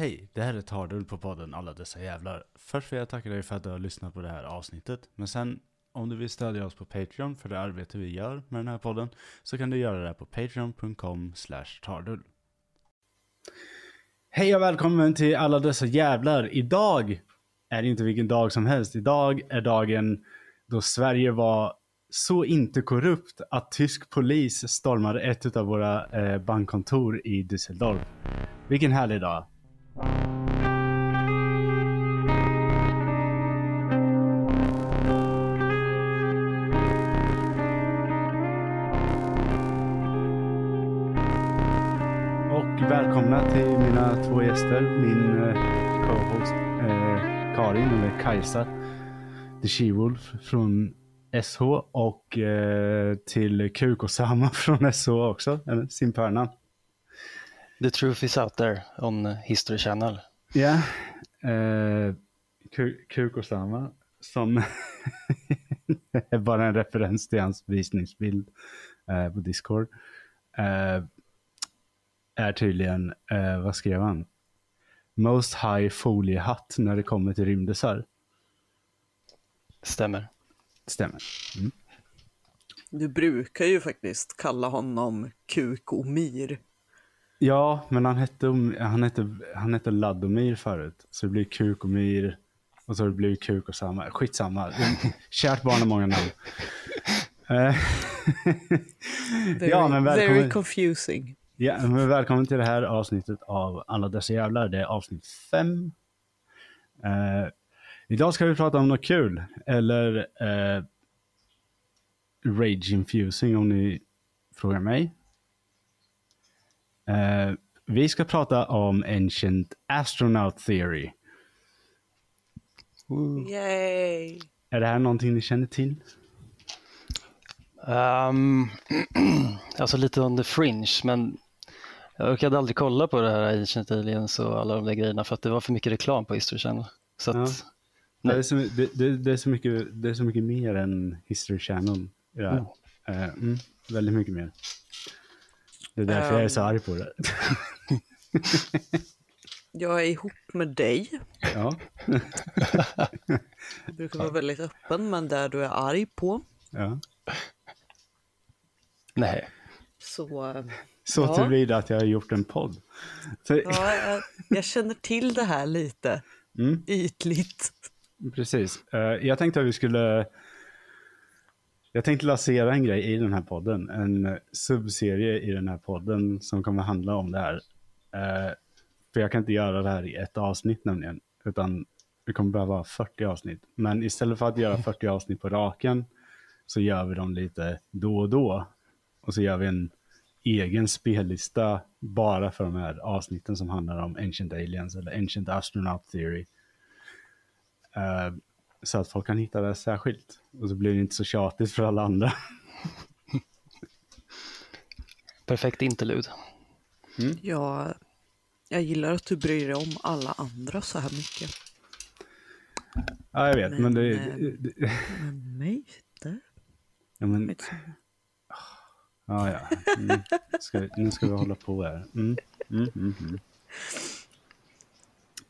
Hej, det här är Tardul på podden Alla dessa jävlar. Först vill jag tacka dig för att du har lyssnat på det här avsnittet. Men sen, om du vill stödja oss på Patreon för det arbete vi gör med den här podden, så kan du göra det på patreon.com slash tardul. Hej och välkommen till Alla dessa jävlar. Idag är det inte vilken dag som helst. Idag är dagen då Sverige var så inte korrupt att tysk polis stormade ett av våra eh, bankkontor i Düsseldorf. Vilken härlig dag. Och välkomna till mina två gäster. Min eh, co-host eh, Karin, eller Kajsa The She-Wolf från SH och eh, till Kukosama från SH också, eller simpörnan. The truth is out there on History Channel. Ja, eh, Ku- Kukosama som är bara en referens till hans visningsbild eh, på Discord. Eh, är tydligen, eh, vad skrev han? Most high foliehatt när det kommer till rymdisar. Stämmer. Stämmer. Du brukar ju faktiskt kalla honom Kukomir. Ja, men han hette, han hette, han hette Ladomir förut. Så det blir Kukomir och så har det blivit Kuk och samma. Skitsamma. Kärt barn har många namn. Eh, Very, ja, men very välkommen, confusing. ja, men välkommen till det här avsnittet av Alla dessa jävlar. Det är avsnitt fem. Eh, idag ska vi prata om något kul. Eller eh, rage infusing om ni frågar mig. Eh, vi ska prata om Ancient Astronaut Theory. Yay! Är det här någonting ni känner till? Um, alltså lite on the fringe, men jag orkade aldrig kolla på det här Ancient Aliens och alla de där grejerna för att det var för mycket reklam på History Channel. Så Ja. att, Det är, så, det, det, det, är så mycket, det är så mycket mer än History Channel. i det här. Eh, mm, väldigt mycket mer. Det är därför jag är så Ehm. arg på det. Jag är ihop med dig. ja. Jag brukar vara väldigt öppen, men där du är arg på. ja. nej, Så Så Ja. tillvida att jag har gjort en podd. Så, ja, jag, jag känner till det här lite mm, ytligt. precis. Eh, jag tänkte att vi skulle... Jag tänkte lansera en grej i den här podden. En eh, subserie i den här podden som kommer handla om det här. Eh, för jag kan inte göra det här i ett avsnitt nämligen. Utan det kommer behöva vara 40 avsnitt. Men istället för att göra 40 avsnitt på raken så gör vi dem lite då och då. Och så gör vi en egen spellista bara för de här avsnitten som handlar om Ancient Aliens eller Ancient Astronaut Theory. Eh, så att folk kan hitta det särskilt. Och så blir det inte så tjatigt för alla andra. perfekt interlud. Jag, jag gillar att du bryr dig om alla andra så här mycket. Ja, jag vet, men, det... Men, eh, det, Men mig inte. ja, men, du. ja, ja. Mm. Nu ska vi hålla på här. Mm. Mm, mm, mm.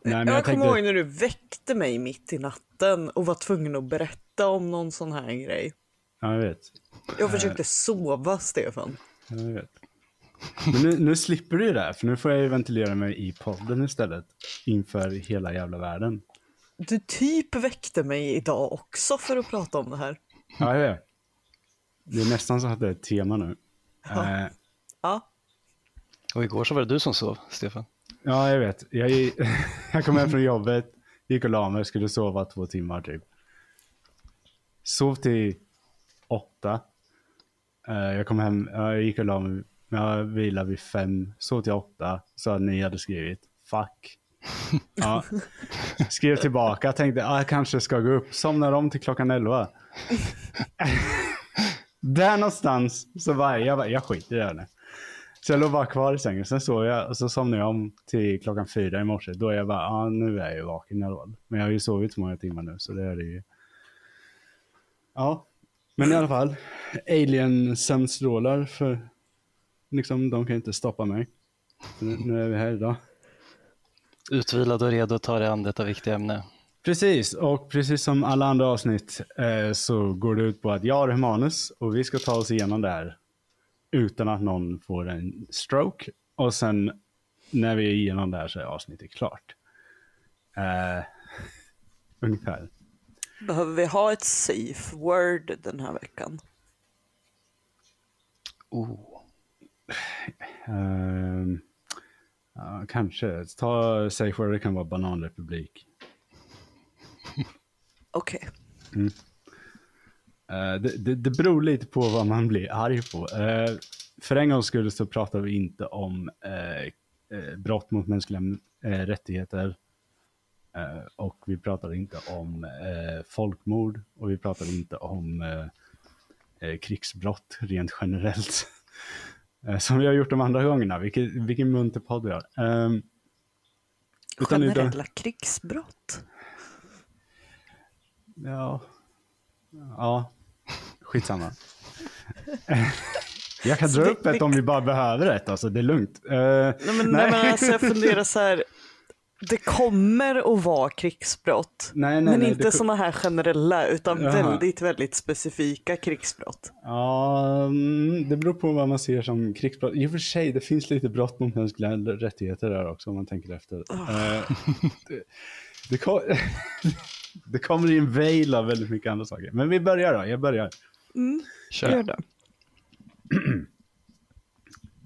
Nej, men jag jag kommer tänkte... ihåg när du väckte mig mitt i natten och var tvungen att berätta om någon sån här grej. Ja, jag vet. Jag försökte sova, Stefan. Ja, jag vet. Men nu, nu slipper du ju det här, för nu får jag ju ventilera mig i podden istället. Inför hela jävla världen. Du typ väckte mig idag också för att prata om det här. Ja, jag vet. Det är nästan så att det är ett tema nu. Ja. Eh, Ja, Och igår så var det du som sov, Stefan. Ja, jag vet. Jag, jag kom hem från jobbet, gick och la mig, skulle sova två timmar typ. Sov till åtta. Eh, jag kom hem, ja, jag gick och la mig, jag vilade vid fem, sov till åtta, så att ni hade skrivit fuck. Ja. Skrev tillbaka, tänkte ah, jag kanske ska gå upp, somnar om till klockan elva. Där någonstans så var jag, jag, bara, jag skiter i det här nu. Så jag låg bara kvar i sängen. Sen sov jag och så somnade jag om till klockan fyra i morse. Då är jag bara, ah, nu är jag ju vaken i alla fall. Men jag har ju sovit så många timmar nu så det är det ju. Ja, men i alla fall. Alien sömnstrålar för liksom de kan inte stoppa mig. Nu är vi här idag. Utvilad och redo att ta dig an detta viktiga ämne. Precis, och precis som alla andra avsnitt eh, så går det ut på att jag har manus och vi ska ta oss igenom det här utan att någon får en stroke. Och sen när vi är igenom det här så är avsnittet klart. Eh, ungefär. Behöver vi ha ett safe word den här veckan? Oh. Uh, ja, kanske. Ta safe word, det kan vara bananrepublik. Okej. Okay. Mm. Uh, det, det, det beror lite på vad man blir arg på. Uh, för en gångs skull så pratar vi inte om uh, brott mot mänskliga rättigheter. och vi pratar inte om folkmord och vi pratar inte om krigsbrott rent generellt. som vi har gjort de andra gångerna. Vilken, vilken munter podd vi har. Um, Generella utan... krigsbrott? Ja. Ja. Skitsamma. Jag kan dra upp ett om vi bara behöver ett, alltså det är lugnt. Uh, nej, men, nej. men alltså jag funderar så här, det kommer att vara krigsbrott, nej, nej, men nej, inte det... sådana här generella, utan Jaha. väldigt, väldigt specifika krigsbrott. Ja, mm, det beror på vad man ser som krigsbrott. I och för sig, det finns lite brott mot mänskliga rättigheter där också, om man tänker efter. Oh. Uh, det, det, kom... det kommer i en veil av väldigt mycket andra saker. Men vi börjar då, jag börjar. Mm, Kör. Gör det.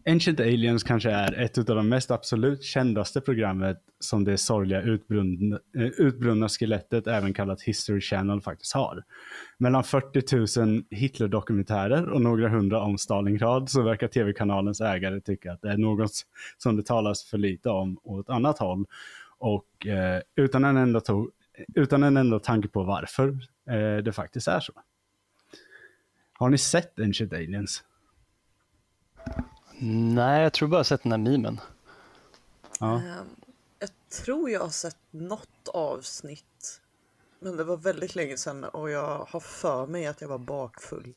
Ancient Aliens kanske är ett av de mest absolut kändaste programmet som det sorgliga utbrunna, eh, utbrunna skelettet, även kallat History Channel, faktiskt har. Mellan 40 000 Hitler-dokumentärer och några hundra om Stalingrad så verkar tv-kanalens ägare tycka att det är något som det talas för lite om åt annat håll. Och eh, utan, en enda utan en enda tanke på varför eh, det faktiskt är så. Har ni sett Ancient Aliens? Nej, jag tror bara sett den här memen. Ja. Ehm, jag tror jag har sett något avsnitt. Men det var väldigt länge sedan och jag har för mig att jag var bakfull.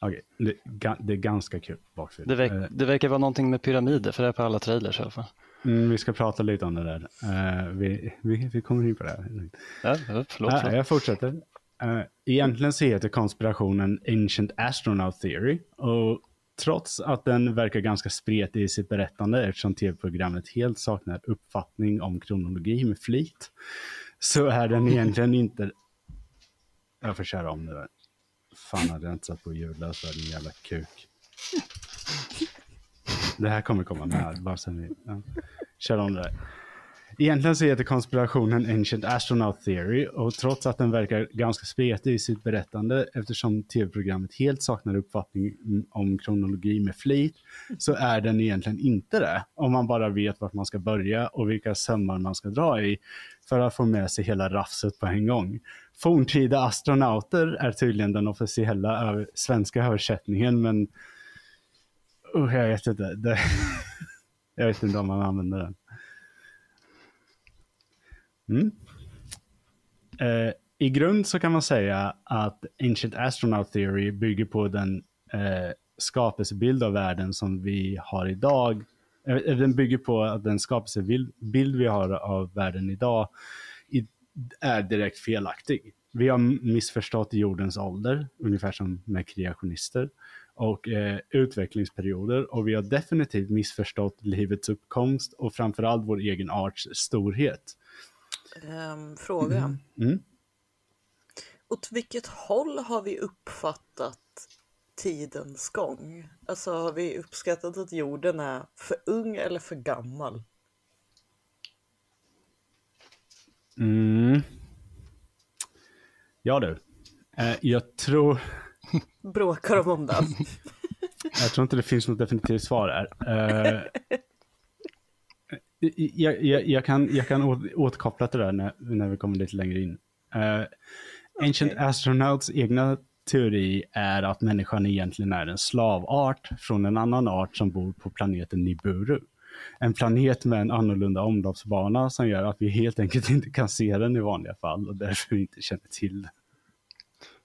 Okej, okay. det, det, är ganska kul bakfull. Det, verk, eh. det verkar vara någonting med pyramider, för det är på alla trailers i alla fall. Mm, vi ska prata lite om det där. Uh, vi, vi, vi kommer in på det. Ja, förlåt, förlåt. Uh, jag fortsätter. Uh, egentligen så heter konspirationen Ancient Astronaut Theory. Och trots att den verkar ganska spretig i sitt berättande eftersom tv-programmet helt saknar uppfattning om kronologi med flit, så är den egentligen inte... Jag får köra om det där. Fan hade jag inte satt på ljudlös för din jävla kuk. Det här kommer komma med. Bara sen vi, ja. Kör om det där. Egentligen så heter konspirationen Ancient Astronaut Theory och trots att den verkar ganska spretig i sitt berättande eftersom tv-programmet helt saknar uppfattning om kronologi med flit så är den egentligen inte det. Om man bara vet vart man ska börja och vilka sömmar man ska dra i för att få med sig hela rafset på en gång. Forntida astronauter är tydligen den officiella svenska översättningen men uh, jag vet inte. Det, jag vet inte om man använder den. Mm. Eh, I grund så kan man säga att Ancient Astronaut Theory bygger på den eh, skapelsebild av världen som vi har idag. Eh, eh den bygger på att den skapelsebild vi har av världen idag i, är direkt felaktig. Vi har missförstått jordens ålder, ungefär som med kreationister och eh, utvecklingsperioder och vi har definitivt missförstått livets uppkomst och framförallt vår egen arts storhet. Um, fråga. Mm. Mm. Åt vilket håll har vi uppfattat tidens gång? Alltså har vi uppskattat att jorden är för ung eller för gammal? Mm. Ja du, eh, jag tror bråkar de om den? jag tror inte det finns något definitivt svar här. Uh, jag, jag, jag, kan, jag kan återkoppla till det där när, när vi kommer lite längre in. Uh, Ancient okay. Astronauts egna teori är att människan egentligen är en slavart från en annan art som bor på planeten Nibiru. En planet med en annorlunda omloppsbana som gör att vi helt enkelt inte kan se den i vanliga fall och därför inte känner till den.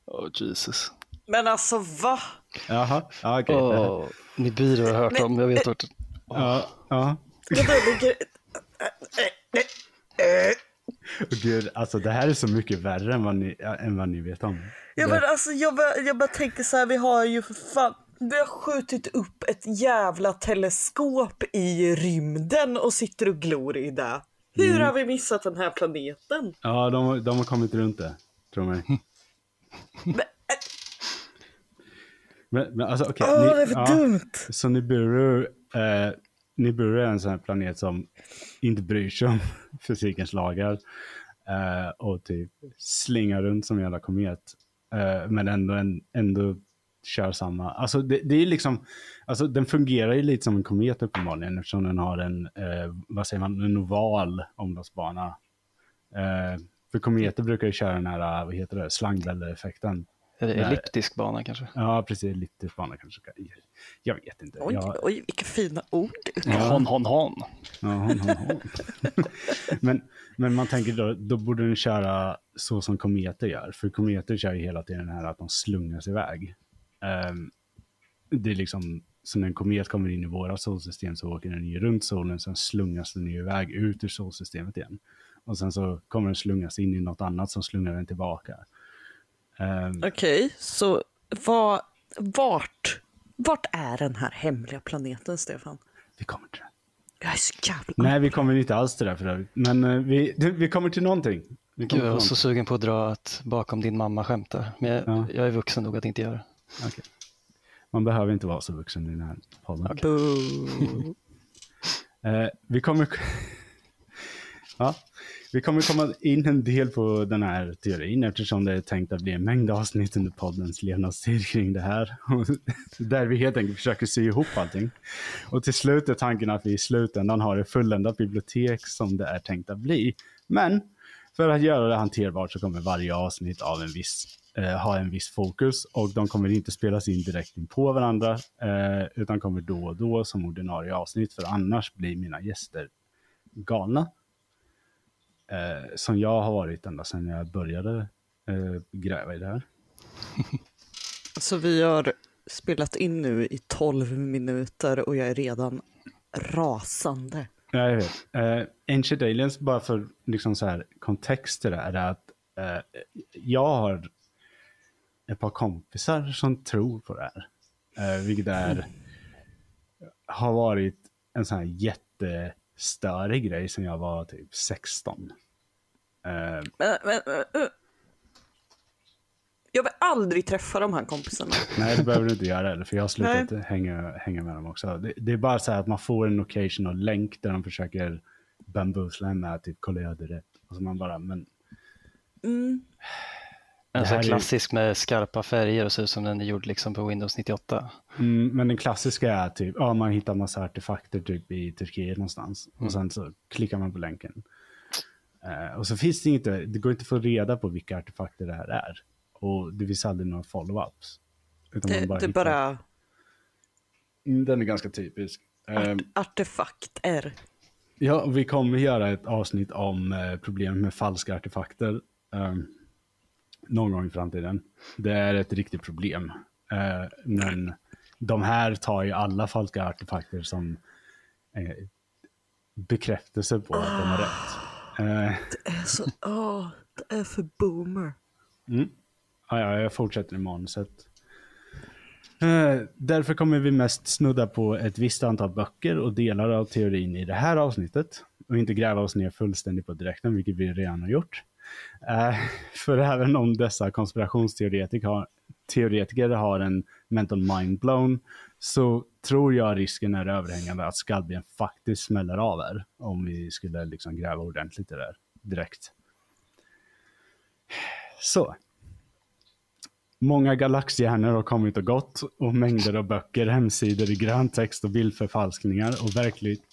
Oh Jesus. Men alltså va? Jaha, okej. Okay. Oh, Nibiru har jag hört om, jag vet vart. Ja, ja. Gud, alltså det här är så mycket värre än vad ni, än vad ni vet om. Ja, men alltså, jag, bara, jag bara tänker så här, vi har ju för fan vi har skjutit upp ett jävla teleskop i rymden och sitter och glor i det. Hur Mm. har vi missat den här planeten? Ja, de, de har kommit runt det, tror mig. Men, äh, Men, men alltså okej. åh, ni- det är för ja, dumt! Så Nibiru, eh, Nibiru är en sån här planet som inte bryr sig om fysikens lagar. Eh, och typ slingar runt som en jävla komet. Eh, men ändå, en, ändå kör samma. Alltså det, det är liksom, alltså den fungerar ju lite som en komet uppenbarligen eftersom den har en, eh, vad säger man, en oval omloppsbana. Eh, för kometer brukar ju köra den här, vad heter det, slangbälle-effekten. Nej. elliptisk bana kanske? Ja, precis, lite bana kanske. Jag vet inte. Oj, Jag, oj, vilka fina ord. Ja. Hon, hon, hon. Ja, hon, hon, hon. men, men man tänker då, då borde den köra så som kometer gör. För kometer kör ju hela tiden det här att de slungas iväg. Ehm, det är liksom, så när en komet kommer in i våra solsystem så åker den ju runt solen, sen slungas den ju iväg ut ur solsystemet igen. Och sen så kommer den slungas in i något annat som slungar den tillbaka. Ehm, Okej, så vad, vart, vart är den här hemliga planeten, Stefan? vi kommer till det. Jag är så jävla... Nej, vi kommer inte alls till det för övrigt. Men eh, vi, vi kommer till någonting. Vi Gud, jag var så sugen på att dra ett bakom din mamma skämtar. Men jag, Ja. jag är vuxen nog att inte göra det. Okej. Man behöver inte vara så vuxen i den här podden. Boo. Eh, vi kommer ja, vi kommer komma in en del på den här teorin eftersom det är tänkt att bli en mängd avsnitt under poddens levnadstid kring det här. Där vi helt enkelt försöker sy ihop allting. Och till slut är tanken att vi i slutändan har ett fulländat bibliotek som det är tänkt att bli. Men för att göra det hanterbart så kommer varje avsnitt av en viss, eh, ha en viss fokus och de kommer inte spelas in direkt in på varandra eh, utan kommer då och då som ordinarie avsnitt för annars blir mina gäster galna. Eh, som jag har varit ända sedan jag började eh, gräva i det här. Så vi har spelat in nu i 12 minuter och jag är redan rasande. Ja, jag vet. Eh, Ancient Aliens, bara för liksom så här, kontext till det här, är att eh, jag har ett par kompisar som tror på det här. Eh, vilket är, har varit en sån här jättestörig grej sen jag var typ 16. Eh, Men, men, uh. Jag vill aldrig träffa de här kompisarna. Nej, det behöver du inte göra heller, för jag har slutat hänga, hänga med dem också. Det, det är bara så här att man får en occasional länk där de försöker bamboozla en med typ kolla jag hade rätt. Och så man bara, men Mm. En sån klassisk med skarpa färger och ser ut som den är gjord liksom på Windows 98. Mm, men den klassiska är typ, ja man hittar massa artefakter typ i Turkiet någonstans. Och sen så klickar man på länken. Eh, och så finns det inte, det går inte att få reda på vilka artefakter det här är. Och det finns aldrig några follow-ups. Utan Det, man det är hittar- bara Mm, Den är ganska typisk. Eh, art, artefakter. Ja, vi kommer göra ett avsnitt om eh, problem med falska artefakter. eh, någon gång i framtiden. Det är ett riktigt problem. Eh, men de här tar ju alla falska artefakter som eh, bekräftelse på att de har rätt. Eh, Det är så, åh, det är för boomer. Mm. Ja, ja, jag fortsätter i manuset. Eh, därför kommer vi mest snudda på ett visst antal böcker och delar av teorin i det här avsnittet. Och inte gräva oss ner fullständigt på direkten, vilket vi redan har gjort. Eh, för även om dessa konspirationsteoretiker har, teoretiker har en mental mind blown så tror jag risken är överhängande att skallben faktiskt smäller av er om vi skulle liksom gräva ordentligt i det där direkt. Så. Många galaxhjärnor har kommit och gått och mängder av böcker, hemsidor i grön text och bildförfalskningar och verkligt,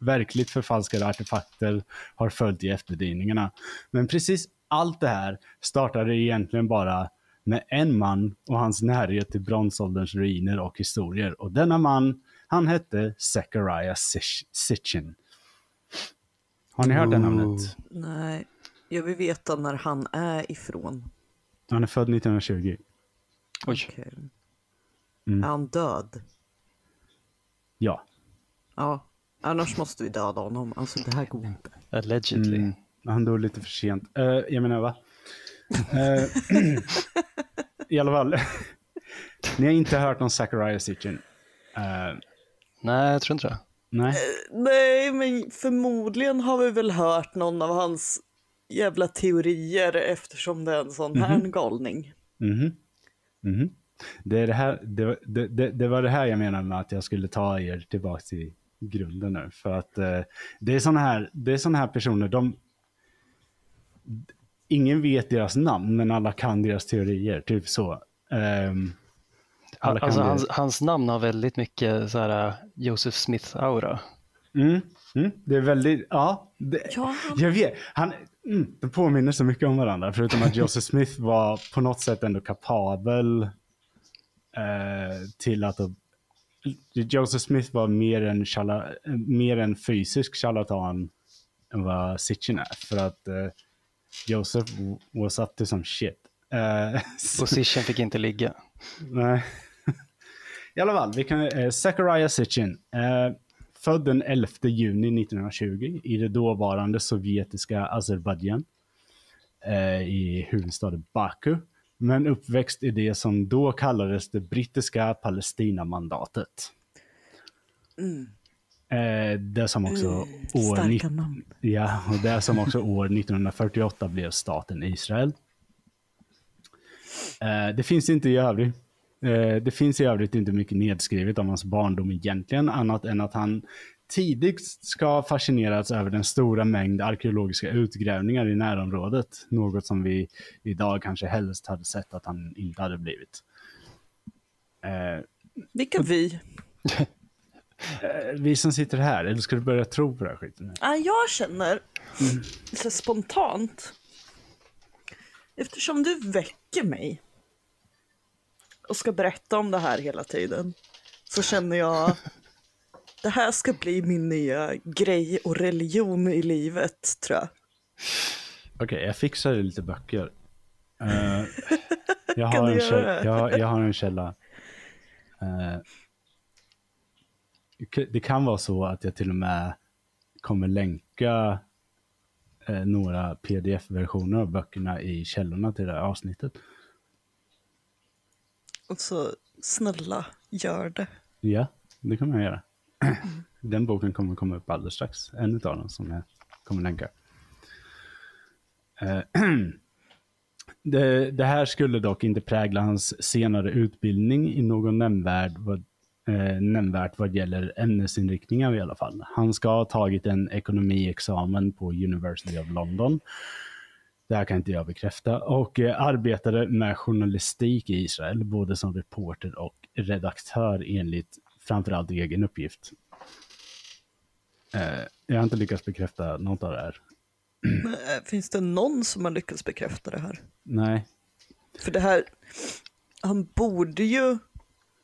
verkligt förfalskade artefakter har följt i efterdyningarna. Men precis allt det här startade egentligen bara med en man och hans närhet till bronsålderns ruiner och historier. Och denna man, han hette Zechariah Sitch- Sitchin. Har ni hört det namnet? Nej, jag vill veta när han är ifrån. Han är född 1920. Oj, Okej. Mm. Är han död? Ja. Ja. Annars måste vi döda honom. Alltså det här går inte. Allegedly. Mm. Han dog lite för sent. Uh, jag menar va? Uh, I alla fall. Ni har inte hört om Zachariah Sitchin? Uh, nej, jag tror inte det. Nej. nej, men förmodligen har vi väl hört någon av hans jävla teorier eftersom det är en sån här mm -hmm. galning. Mm -hmm. Mm -hmm. Det, är det, här, det, det, det, det, var det här jag menade med att jag skulle ta er tillbaka till grunden nu. För att eh, det är sådana här, det är såna här personer, de... Ingen vet deras namn, men alla kan deras teorier. Typ så. Um, alltså, hans, hans, namn har väldigt mycket så här, uh, Joseph Smith-aura. Mm, mm, det är väldigt, ja. Det, ja. Jag vet, han, mm, de påminner så mycket om varandra. Förutom att Joseph Smith var på något sätt ändå kapabel eh, till att Joseph Smith var mer en, charla, mer en fysisk charlatan än vad Sitchin är. För att uh, Joseph was up to some shit. Uh, och Sitchin fick inte ligga. Nej. I alla fall, vi kan, uh, Zachariah Sitchin. Uh, född den 11 juni 1920 i det dåvarande sovjetiska Azerbajdzjan. Uh, I huvudstaden Baku men uppväxt i det som då kallades det brittiska Palestinamandatet. Mm. Eh, det som också mm, år. Ja, och det som också år 1948 blev staten Israel. Eh, det finns inte i övrigt. Eh, det finns i övrigt inte mycket nedskrivet om hans barndom egentligen, annat än att han tidigt ska fascinerats över den stora mängd arkeologiska utgrävningar i närområdet. Något som vi idag kanske helst hade sett att han inte hade blivit. Eh, Vilka vi? eh, vi som sitter här, eller ska du börja tro på det här skiten? Ja, jag känner mm. så spontant, eftersom du väcker mig och ska berätta om det här hela tiden, så känner jag det här ska bli min nya grej och religion i livet, tror jag. Okej, okay, jag fixar lite böcker. Uh, jag, har en källa, jag, jag, har en källa. Uh, det kan vara så att jag till och med kommer länka uh, några pdf-versioner av böckerna i källorna till det här avsnittet. Och så snälla, gör det. Ja, det kommer jag göra. Mm. Den boken kommer komma upp alldeles strax. En av dem som jag kommer länka. Eh, det, det, här skulle dock inte prägla hans senare utbildning i någon nämnvärd vad, eh, nämnvärt vad gäller ämnesinriktningar i alla fall. Han ska ha tagit en ekonomiexamen på University of London. Det här kan inte jag bekräfta. Och eh, arbetade med journalistik i Israel, både som reporter och redaktör enligt framförallt egen uppgift. Eh, jag har inte lyckats bekräfta något av det här. Eh, finns det någon som har lyckats bekräfta det här? Nej. För det här, han borde ju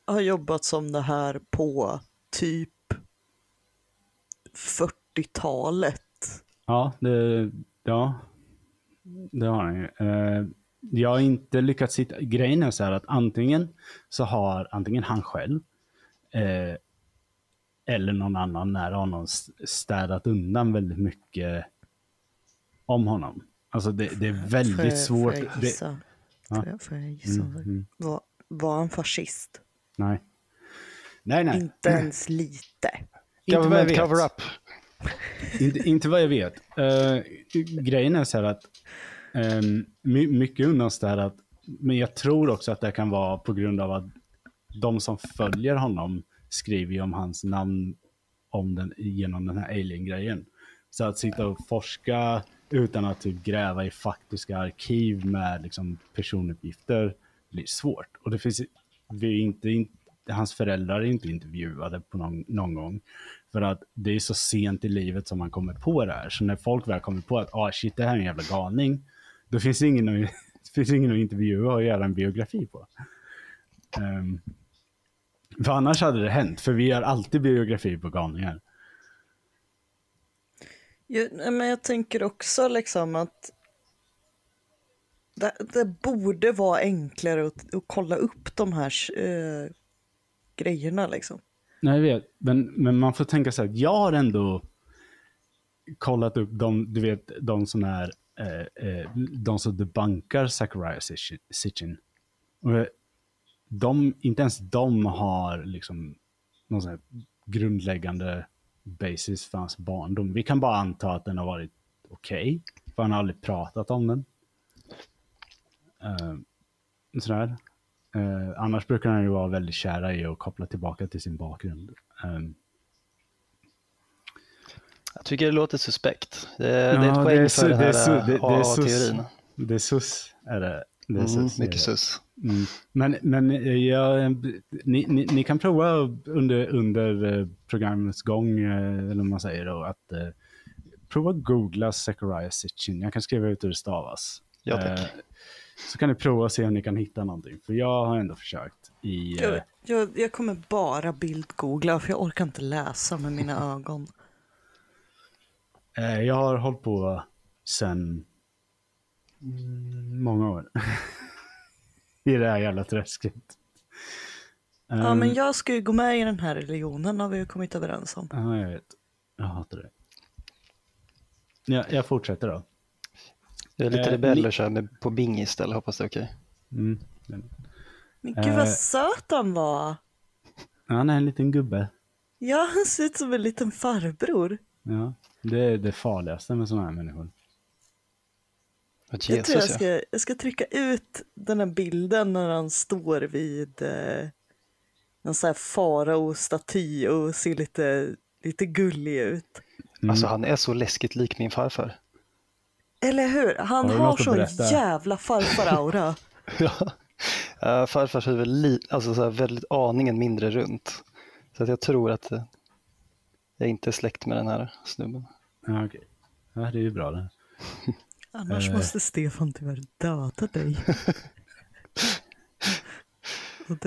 ha jobbat som det här på typ 40-talet. Ja, det, ja, det har han ju. Eh, jag har inte lyckats hitta, grejen är så här att antingen så har antingen han själv eh, eller någon annan nära honom städat undan väldigt mycket om honom. Alltså det, det är väldigt för, svårt. För jag gissa? Det, får, jag, får jag gissa? Mm, mm. Var, var han fascist? Nej. Nej, nej. Inte ens lite. Inte vad jag vet. Cover up. inte, inte vad jag vet. Uh, grejen är så här att um, mycket undanstädat, men jag tror också att det kan vara på grund av att de som följer honom skriver ju om hans namn om den, genom den här alien-grejen. Så att sitta och forska utan att typ gräva i faktiska arkiv med liksom, personuppgifter blir svårt. Och det finns, vi inte, inte, hans föräldrar är inte intervjuade på någon, någon, gång. För att det är så sent i livet som man kommer på det här. Så när folk väl kommer på att ah, shit, det här är en jävla galning, då finns det ingen, det finns ingen att intervjua och göra en biografi på. Um, för annars hade det hänt, för vi har alltid biografi på galningar. Ja, men jag tänker också liksom att det, det borde vara enklare att, att, kolla upp de här äh, grejerna liksom. Nej, jag vet. Men, men man får tänka så här, jag har ändå kollat upp de, du vet, de som är, eh, eh, de som debankar Zachariah Sitchin. Och eh, de, inte ens de har liksom någon sån här grundläggande basis för hans barndom. Vi kan bara anta att den har varit okej, okay, för han har aldrig pratat om den. Uh, sådär. Uh, annars brukar han ju vara väldigt kära i att koppla tillbaka till sin bakgrund. Um, jag tycker det låter suspekt. Det, ja, det är ett poäng för den här A-teorin. Det är sus, är det. Det är mm, mycket sus. Mm. Men, men ja, ni, ni, ni, kan prova under, under programmets gång, eller vad man säger då, att prova att googla Zachariah Sitchin. Jag kan skriva ut hur det stavas. Ja, tack. Uh, så kan ni prova och se om ni kan hitta någonting. För jag har ändå försökt. I, jag, jag, jag kommer bara bildgoogla för jag orkar inte läsa med mina ögon. Jag har hållit på sen många år. I det här jävla träsket. Ja, men jag ska ju gå med i den här religionen har vi ju kommit överens om. Ja, jag vet. Jag hatar det. Ja, jag fortsätter då. Jag är lite eh, rebell och kör på Bing istället, hoppas det är okej. Okay. Mm. Men gud vad eh, söt han var. Han är en liten gubbe. Ja, han ser ut som en liten farbror. Ja, det är det farligaste med sådana här människor. Jesus, jag tror jag ska, jag ska trycka ut den här bilden när han står vid eh, en sån här farao-staty och ser lite, lite gullig ut. Mm. Alltså han är så läskigt lik min farfar. Eller hur? Han har, har så jävla farfar-aura. ja. Uh, farfars huvud li- alltså så väldigt aningen mindre runt. Så att jag tror att uh, jag inte är släkt med den här snubben. Ja, okej. Okay. Ja, det är ju bra det. Annars uh. måste Stefan tyvärr döda dig.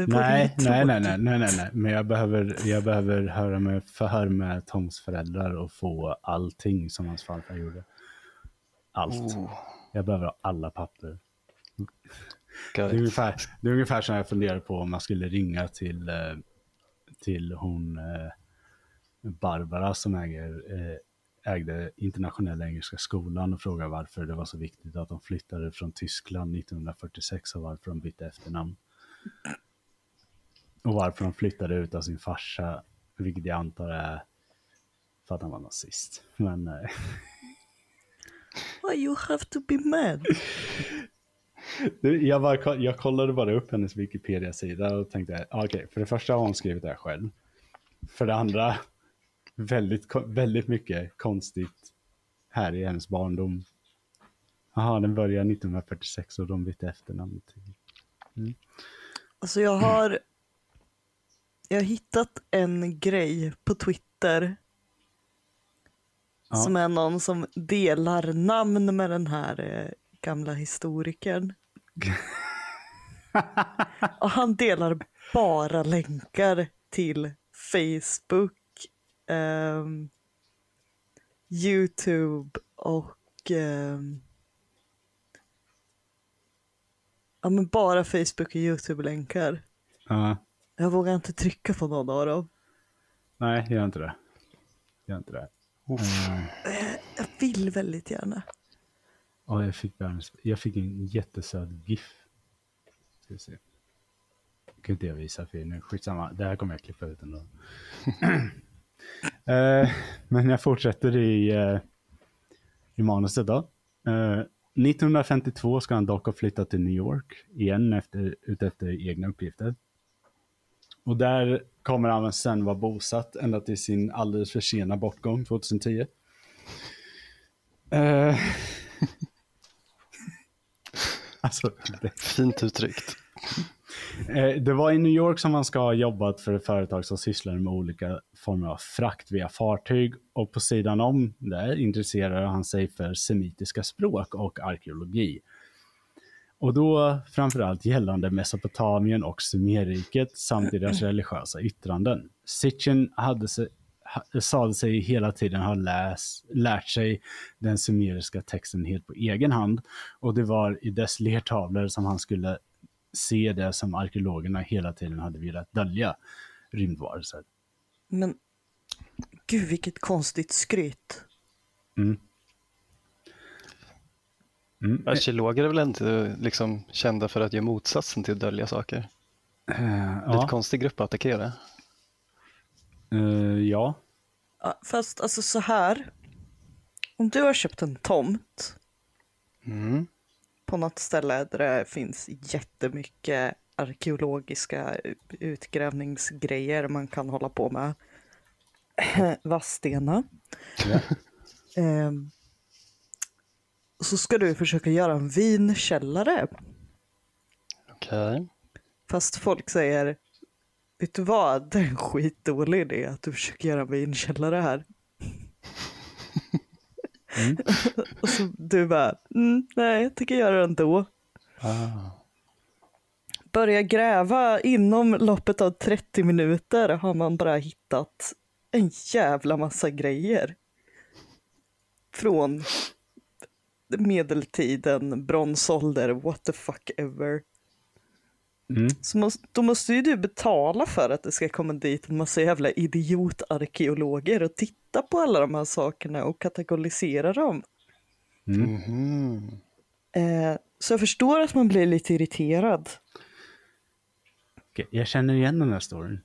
nej, nej, nej, nej, nej, nej, nej, men jag behöver, jag behöver höra med, förhör med Toms föräldrar och få allting som hans farfar gjorde. Allt. Oh. Jag behöver ha alla papper. Det är, ungefär, det är ungefär som jag funderar på om man skulle ringa till, eh, till hon eh, Barbara som äger, eh, ägde internationella engelska skolan och fråga varför det var så viktigt att de flyttade från Tyskland 1946 och varför de bytte efternamn. Och varför de flyttade ut av sin farsa, vilket jag antar är för att han var nazist. Men... Why you have to be mad? Jag, bara, jag kollade bara upp hennes Wikipedia-sida och tänkte, okej, okay, för det första har hon skrivit det här själv. För det andra, väldigt, väldigt mycket konstigt här i hennes barndom. Jaha, den börjar 1946 och de bytte efternamn. Mm. Alltså jag har, jag har hittat en grej på Twitter ja. som är någon som delar namn med den här eh, gamla historikern. och han delar bara länkar till Facebook, um, YouTube och um, ja, men bara Facebook och YouTube-länkar. Uh. Jag vågar inte trycka på någon av dem. Nej, gör inte det. Gör inte det. Uh. Jag vill väldigt gärna. Ja, jag fick, jag fick en jättesöt GIF. Ska vi se. Det kan inte jag visa för er nu. Skitsamma, det här kommer jag klippa ut ändå. uh, men jag fortsätter i, uh, i manuset då. Uh, 1952 ska han dock ha flyttat till New York igen efter, utefter egna uppgifter. Och där kommer han sen vara bosatt ända till sin alldeles för sena bortgång 2010. Uh, alltså, det... Fint uttryckt. Eh, det var i New York som han ska ha jobbat för ett företag som sysslar med olika former av frakt via fartyg och på sidan om det intresserade han sig för semitiska språk och arkeologi. Och då framförallt gällande Mesopotamien och Sumerriket samt deras religiösa yttranden. Sitchin hade sig, sade sig hela tiden ha läs, lärt sig den sumeriska texten helt på egen hand och det var i dess lertavlor som han skulle se det som arkeologerna hela tiden hade velat dölja, rymdvarelser. Men gud vilket konstigt skryt. Mm. Mm. Arkeologer är väl inte liksom kända för att göra motsatsen till att dölja saker? Uh, Lite ja. konstig grupp att attackera. Uh, ja. Fast alltså så här. Om du har köpt en tomt mm. På något ställe där det finns jättemycket arkeologiska utgrävningsgrejer man kan hålla på med. Vadstena. Ja. eh, så ska du försöka göra en vinkällare. Okej. Okay. Fast folk säger, vet du vad, det är en skitdålig idé att du försöker göra en vinkällare här. Mm. och så du bara, mm, nej, jag tänker göra det ändå. Ah. Börja gräva inom loppet av 30 minuter har man bara hittat en jävla massa grejer. Från medeltiden, bronsålder, what the fuck ever. Mm. Så måste, då måste ju du betala för att det ska komma dit en massa jävla idiotarkeologer och titta på alla de här sakerna och kategorisera dem. Mm. Mm. Eh, så jag förstår att man blir lite irriterad. Jag känner igen den här storyn.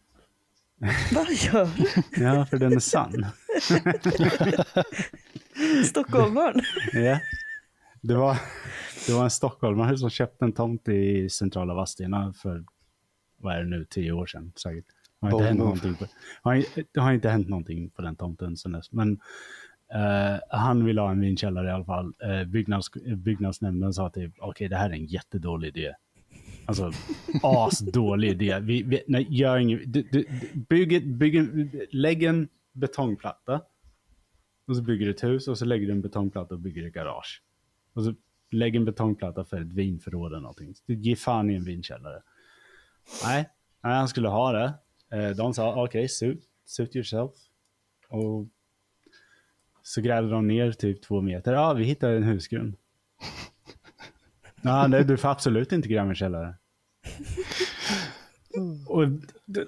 Vad gör du? ja, för den är sann. Stockholmaren? ja. Det var, det var en stockholmare som köpte en tomt i centrala Vadstena för, vad är det nu, tio år sedan säkert. Det har inte, hänt någonting på, det har inte hänt någonting på den tomten sen dess. Men uh, han ville ha en vinkällare i alla fall. Uh, byggnads, byggnadsnämnden sa typ, okej okay, det här är en jättedålig idé. Alltså, asdålig idé. Vi, vi, nej, gör inget. Du, du, bygg, bygg, lägg en betongplatta. Och så bygger du ett hus och så lägger du en betongplatta och bygger ett garage. Och så lägg en betongplatta för ett vinförråd eller någonting. Ge fan i en vinkällare. Nej, nej han skulle ha det. Eh, de sa okej, okay, suit, suit yourself. Och så grävde de ner typ två meter. Ja, vi hittade en husgrund. Ja, nej, du får absolut inte gräva en källare. Och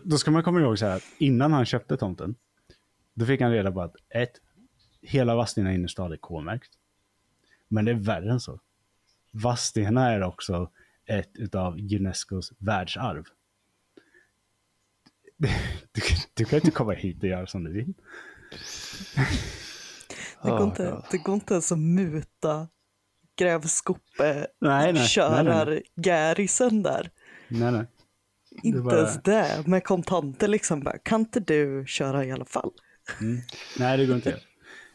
då ska man komma ihåg så här, innan han köpte tomten, då fick han reda på att ett, hela Vadstena innerstad är K-märkt. Men det är värre än så. Vadstena är också ett av Unescos världsarv. Du, du, kan inte komma hit och göra som du vill. Det går, inte, det går inte ens att muta grävskope nej, nej, körar nej, gärisen där. Nej, nej. Inte bara... ens det, med kontanter liksom. Bara, kan inte du köra i alla fall? Mm. Nej, det går inte.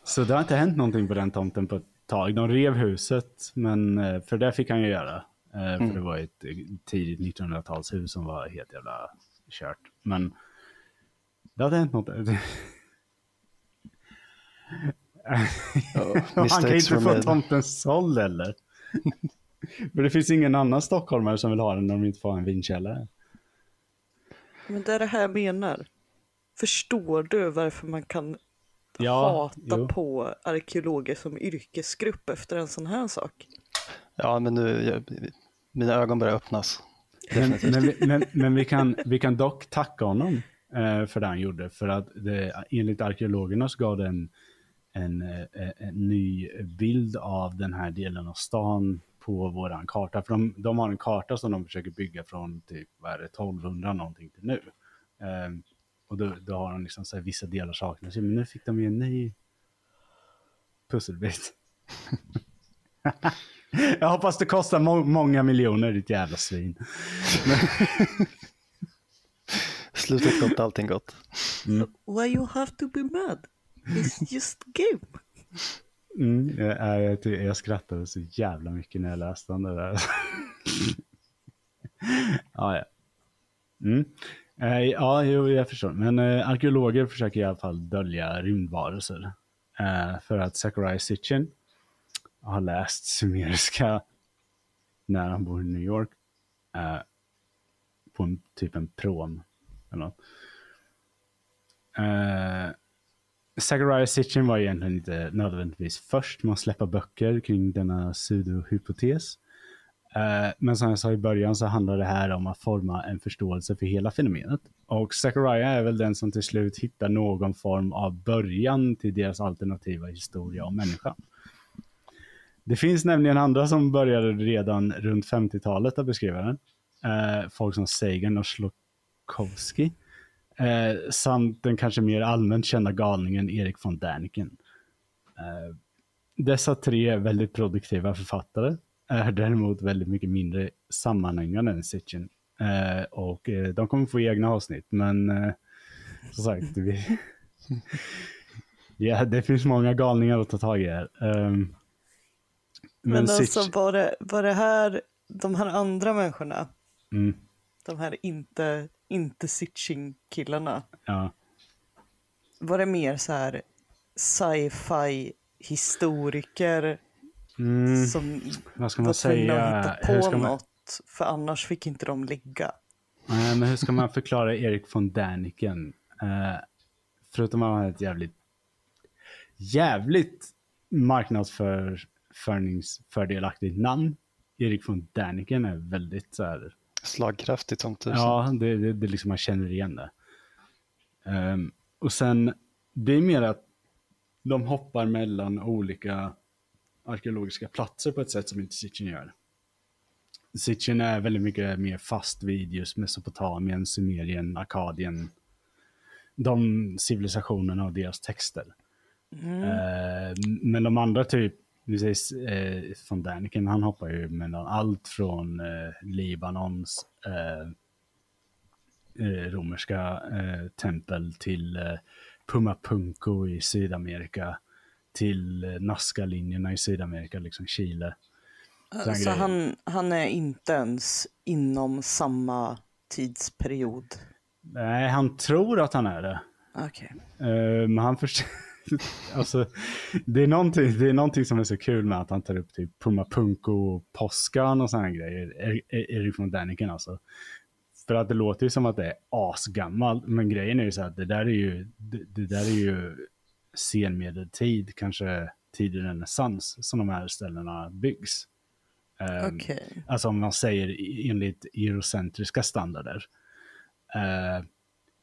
Så det har inte hänt någonting på den tomten på ett tag. De rev huset, men eh, för det fick han ju göra. Eh, mm. För det var ett tidigt 1900-talshus som var helt jävla kört. Men det inte hänt något. Oh, Han kan inte få tomten såld eller? För det finns ingen annan stockholmare som vill ha den när de inte får en vinkällare. Men det är det här jag menar. Förstår du varför man kan ja, hata jo. på arkeologer som yrkesgrupp efter en sån här sak? Ja, men nu, jag, mina ögon börjar öppnas. Men, men, men, men, vi, kan, vi kan dock tacka honom eh, för det han gjorde. För att det, enligt arkeologerna så gav det en en, en, eh, en, ny bild av den här delen av stan på våran karta. För de, de har en karta som de försöker bygga från typ, vad är det, 1200 någonting till nu. Um, och då, då, har de liksom så här, vissa delar saknas. Men nu fick de ju en ny pusselbit. Jag hoppas det kostar må många miljoner, ditt jävla svin. Slutet gott, allting gott. Mm. Why you have to be mad? It's just game. Mm, jag, jag, jag skrattade så jävla mycket när jag läste om det där. ja, ja. Mm. Eh, ja, jo, jag förstår. Men eh, arkeologer försöker i alla fall dölja rymdvarelser. Eh, för att Sakurai Sitchin har läst sumeriska när han bor i New York. Eh, på en, typ en prom. Eller något. Eh, Zachariah Sitchin var egentligen inte nödvändigtvis först med att släppa böcker kring denna pseudohypotes. Eh, men som jag sa i början så handlar det här om att forma en förståelse för hela fenomenet. Och Zachariah är väl den som till slut hittar någon form av början till deras alternativa historia om människan. Det finns nämligen andra som började redan runt 50-talet att beskriva den. Eh, folk som Sagan och Slokowski. Eh, samt den kanske mer allmänt kända galningen Erik von Däniken. Eh, dessa tre väldigt produktiva författare är däremot väldigt mycket mindre sammanhängande än Sitchin. Eh, och eh, de kommer få egna avsnitt, men eh, som sagt, vi, ja, det finns många galningar att ta tag i här. Um, men, men alltså var det, var det här, de här andra människorna, mm. de här inte, inte Sitchin-killarna, ja. var det mer så här sci-fi historiker Mm, som vad ska man säga? hitta på man... något, för annars fick inte de ligga. Nej, men hur ska man förklara Erik von Däniken? Uh, förutom att han har ett jävligt, jävligt marknadsförningsfördelaktigt namn. Erik von Däniken är väldigt så här... Slagkraftigt som tusen. Ja, det, det, det liksom man känner igen det. Um, och sen, det är mer att de hoppar mellan olika arkeologiska platser på ett sätt som inte Sitchin gör. Sitchin är väldigt mycket mer fast vid just Mesopotamien, Sumerien, Akadien. De civilisationerna och deras texter. Mm. Eh, men de andra typ, vi säger eh, från Daniken, han hoppar ju mellan allt från eh, Libanons eh, eh, romerska eh, tempel till Pumapunku i Sydamerika till eh, Nazca-linjerna i Sydamerika, liksom Chile. Så alltså, han, han är inte ens inom samma tidsperiod? Nej, han tror att han är det. Okej. Okay. Uh, eh, men han förstår... alltså, det, är någonting, det är någonting som är så kul med att han tar upp typ Pumapunko och Påskan och sådana grejer. Erik von Däniken alltså. För att det låter ju som att det är asgammalt, men grejen är ju så att det där är ju, det, det där är ju senmedeltid, kanske tidig renässans, som de här ställena byggs. Um, okay. Alltså om man säger enligt eurocentriska standarder. Uh,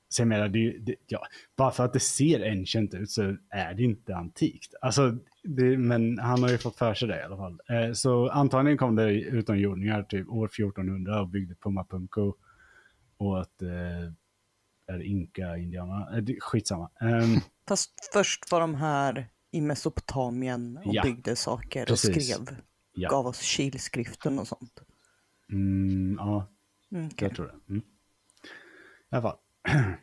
så jag menar, det, det, ja, bara för att det ser ancient ut så är det inte antikt. Alltså, det, men han har ju fått för sig det i alla fall. Uh, så antagligen kom det utomjordingar typ år 1400 och byggde Pumapunko. Och att är inka-indianerna, skitsamma. Um, Fast först var de här i Mesopotamien och ja, byggde saker precis. och skrev. Ja. Gav oss kilskriften och sånt. Mm, ja, mm, okay. jag tror det. Mm. I alla fall.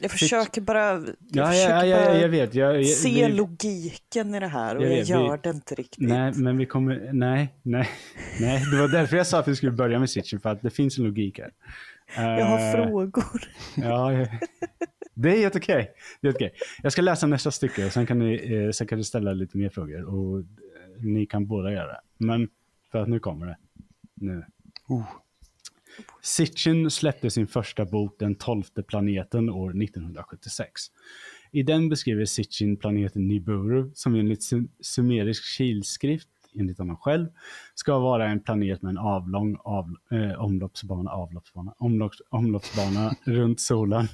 Jag försöker bara, jag ja, försöker ja, ja, jag vet. Jag, se vi, logiken i det här och jag, jag gör vi, det inte riktigt. Nej, men vi kommer, nej, nej, nej. Det var därför jag sa att vi skulle börja med Sitchin, för att det finns en logik här. Jag har uh, frågor. Ja, det är helt okej. Okay. okay. Jag ska läsa nästa stycke och sen kan, ni, eh, sen kan du ställa lite mer frågor. Och eh, ni kan båda göra det. Men för att nu kommer det. Nu. Uh. Sitchin släppte sin första bok Den tolfte planeten år 1976. I den beskriver Sitchin planeten Nibiru som enligt sumerisk kilskrift enligt honom själv, ska vara en planet med en avlång av, eh, omloppsbana, avloppsbana, omlopps, omloppsbana runt solen.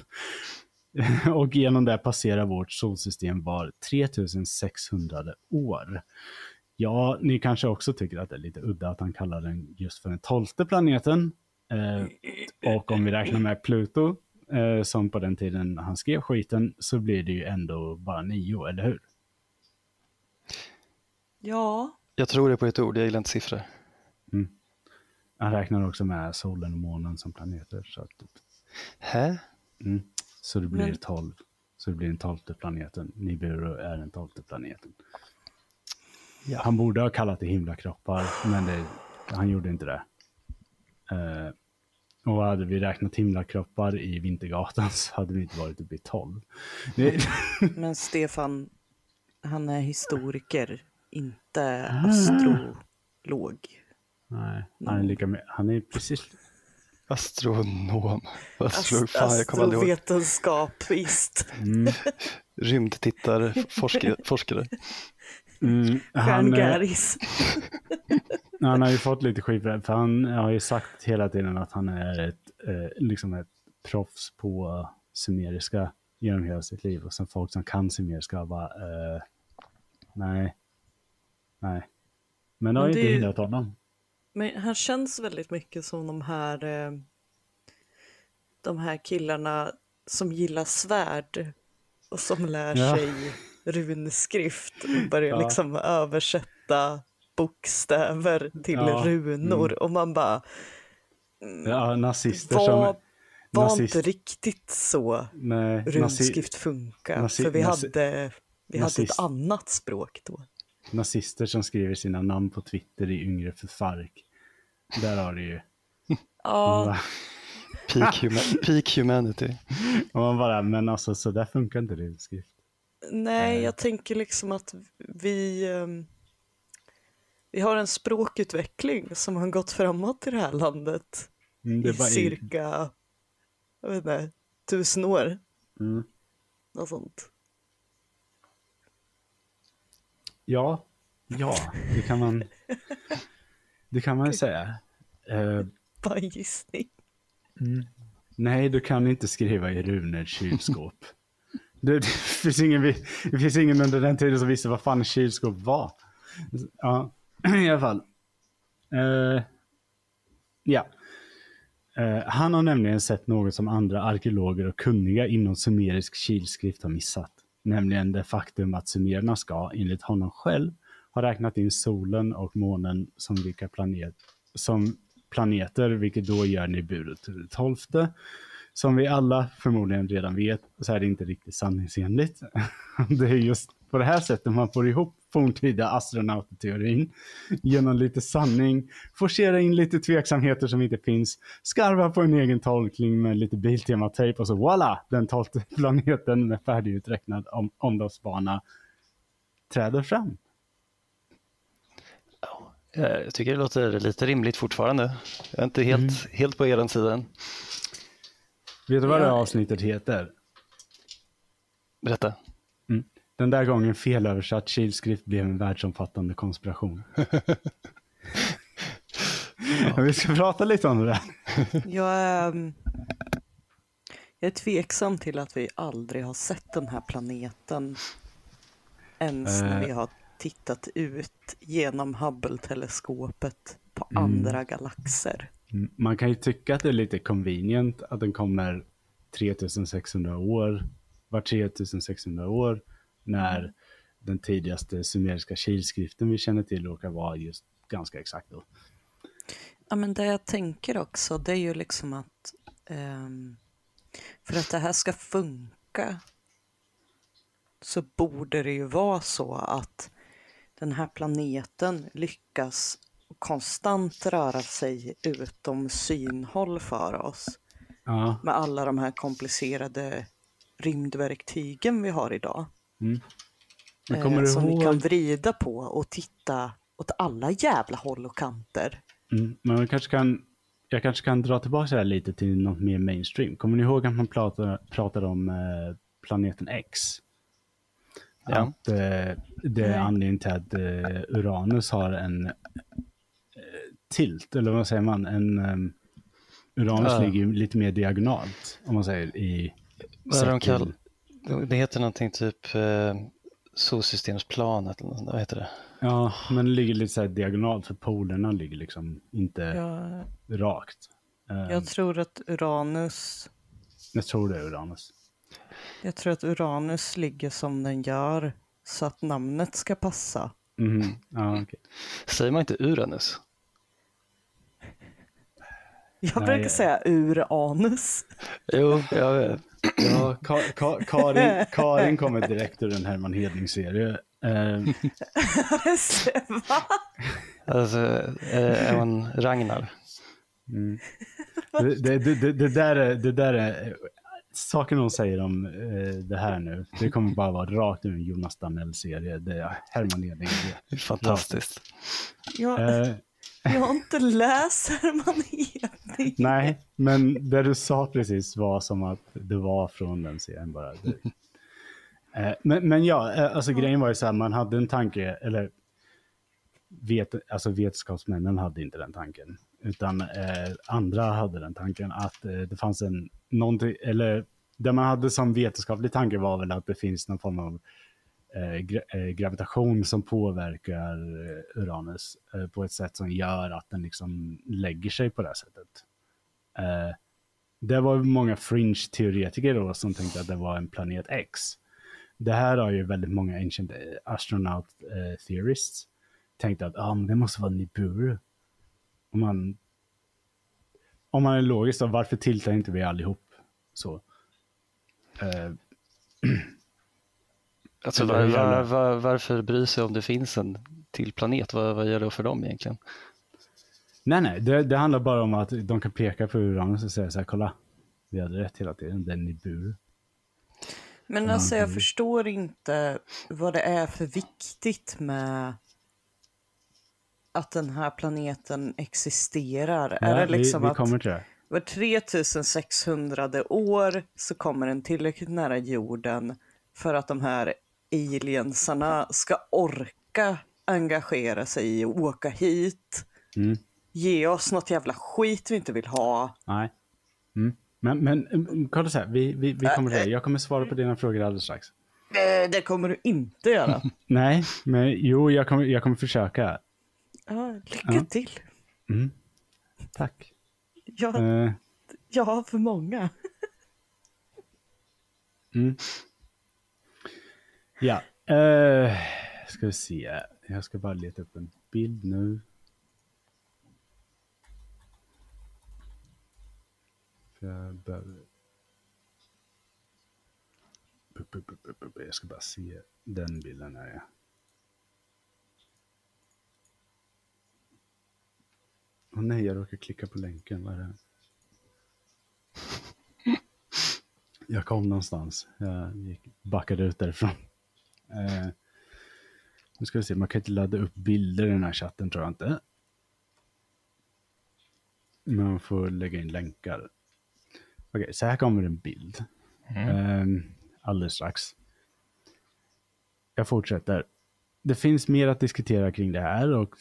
och genom det passerar vårt solsystem var 3600 år. Ja, ni kanske också tycker att det är lite udda att han kallar den just för den tolfte planeten. Eh, och om vi räknar med Pluto, eh, som på den tiden han skrev skiten, så blir det ju ändå bara nio, eller hur? Ja. Jag tror det på ett ord, jag gillar inte siffror. Mm. Han räknar också med solen och månen som planeter. Så att... Hä? Mm. Så det blir Men... 12. Så det blir den tolfte planeten. Nibiru är den tolfte planeten. Ja. Han borde ha kallat det himlakroppar, men det, han gjorde inte det. Uh, och hade vi räknat himlakroppar i Vintergatan så hade vi inte varit uppe i 12. men Stefan, han är historiker, inte astrolog. Nej, han är lika med, han är precis Astronom. Astro, Ast fan, jag kommer aldrig ihåg. Astrovetenskap, visst. Mm. Rymdtittare, forskare. forskare. Mm, han, Stjärngaris. Han har ju fått lite skit för han har ju sagt hela tiden att han är ett, eh, liksom ett proffs på sumeriska genom hela sitt liv. Och sen folk som kan sumeriska bara, eh, nej, nej. Men det har ju inte hindrat honom. Men han känns väldigt mycket som de här, eh, de här killarna som gillar svärd och som lär Ja. sig runskrift och börjar Ja. liksom översätta bokstäver till Ja, runor och man bara, Ja, nazister var, som... var nazist- inte riktigt så Nej, runskrift funkar. nazi- för vi, nazi- hade, vi hade ett annat språk då. Nazister som skriver sina namn på Twitter i yngre för Fark. Där har du ju. Ja, Peak, huma- peak humanity. Och man bara, men alltså så där funkar inte runskrift. Nej, jag tänker liksom att vi, ehm, vi har en språkutveckling som har gått framåt i det här landet Mm, det i i, cirka, jag vet inte, tusen år. mm. Något sånt. Ja, ja, det kan man, det kan man säga. Eh, Bara en gissning. nej, du kan inte skriva i runor kylskåp. Det, det, finns ingen, det finns ingen under den tiden som visste vad fan kylskåp var. Ja, i alla fall. Eh, ja. Eh, han har nämligen sett något som andra arkeologer och kunniga inom sumerisk kilskrift har missat. Nämligen det faktum att sumererna ska, enligt honom själv, ha räknat in solen och månen som, vilka planet, som planeter, vilket då gör Nibiru till det tolfte. Som vi alla förmodligen redan vet så är det inte riktigt sanningsenligt. Det är just på det här sättet man får ihop forntida astronauteteorin. Genom lite sanning, forcera in lite tveksamheter som inte finns, skarva på en egen tolkning med lite Biltema-tejp och så voila! Den tolfte planeten med färdiguträknad om, omloppsbana träder fram. Eh, Jag tycker det låter lite rimligt fortfarande. Jag är inte helt, helt på er sida än. Vet du vad det här avsnittet heter? Berätta. Den där gången felöversatt kilskrift blev en världsomfattande konspiration. Men vi ska prata lite om det där. Jag är, ehm, jag är tveksam till att vi aldrig har sett den här planeten ens när Eh. vi har tittat ut genom Hubble-teleskopet på Mm. andra galaxer. Mm, Man kan ju tycka att det är lite convenient att den kommer 3600 år, var 3600 år, när den tidigaste sumeriska kilskriften vi känner till råkar vara just ganska exakt då. Ja, men det jag tänker också, det är ju liksom att ehm, för att det här ska funka så borde det ju vara så att den här planeten lyckas konstant röra sig utom synhåll för oss Ja, med alla de här komplicerade rymdverktygen vi har idag. Mm. Men eh, kommer du som vi ihåg? kan vrida på och titta åt alla jävla håll och kanter. Mm, men man kanske kan, jag kanske kan dra tillbaka det här lite till något mer mainstream. Kommer ni ihåg att man pratade, pratade om eh, planeten X? Ja. Att eh, det är anledningen till att eh, Uranus har en eh, tilt, eller vad säger man? En, um, Uranus Ja. ligger lite mer diagonalt, om man säger i Vad är det de cirkel. Det heter någonting typ eh, solsystemsplanet eller något, sånt där, vad heter det? Ja, men det ligger lite så här diagonalt, för polerna ligger liksom inte Jag, rakt. Eh, jag tror att Uranus jag tror det är Uranus. Jag tror att Uranus ligger som den gör så att namnet ska passa. Mhm, Ja, okej. Säger man inte Uranus? Jag Nej, brukar jag- säga Uranus. Jo, jag vet. Ja, Ka Ka Karin, Karin kommer direkt ur en Herman Hedling-serie. Eh, Va? Alltså, är man Ragnar? mm. det, det, det, det, där är, det där är, saken hon säger om eh, det här nu, det kommer bara vara rakt ur en Jonas Danell-serie. Herman Hedling. Fantastiskt. Jag, Eh, jag har inte läst Hedling. nej, men det du sa precis var som att det var från den serien bara. Eh, men, men ja, eh, alltså grejen var ju så här, man hade en tanke, eller vet, alltså vetenskapsmännen hade inte den tanken, utan eh, andra hade den tanken att eh, det fanns en, någonting, eller det man hade som vetenskaplig tanke var väl att det finns någon form av Eh, gra eh, gravitation som påverkar eh, Uranus på ett sätt som gör att den liksom lägger sig på det här sättet. det var många fringe-teoretiker då som tänkte att det var en planet X. Det här har ju väldigt många ancient astronaut theorists tänkt att ah, det måste vara Nibiru. Om man, om man är logisk, då, varför tiltar inte vi allihop så? Uh, alltså, var, var, var, varför bry sig om det finns en till planet? Vad, vad gör det för dem egentligen? Nej, nej, det, det, handlar bara om att de kan peka på Uranus och säga så här, kolla, vi hade rätt hela tiden, den är bur. Men alltså jag förstår inte vad det är för viktigt med att den här planeten existerar? Ja, är det liksom vi, vi kommer till det. Var 3600 år så kommer den tillräckligt nära jorden för att de här aliensarna ska orka engagera sig i och åka hit. Mm. Ge oss något jävla skit vi inte vill ha. Nej. Mm. Men, men mm, kolla så här, vi, vi, vi kommer till det. Jag kommer svara på dina frågor alldeles strax. Det kommer du inte göra. Nej, men jo, jag kommer, jag kommer försöka. Ja, lycka ja. till. Mm. Tack. Ja, uh. jag har för många. mm. Ja, uh, ska vi se. Jag ska bara leta upp en bild nu. För jag behöver... Jag ska bara se den bilden här. Ja. Åh nej, jag råkade klicka på länken. Vad är det? Jag kom någonstans. Jag gick, backade ut därifrån. Eh, nu ska vi se, man kan inte ladda upp bilder i den här chatten tror jag inte. Men man får lägga in länkar. Okej, okay, så här kommer en bild. Mm. Eh, alldeles strax. Jag fortsätter. Det finns mer att diskutera kring det här och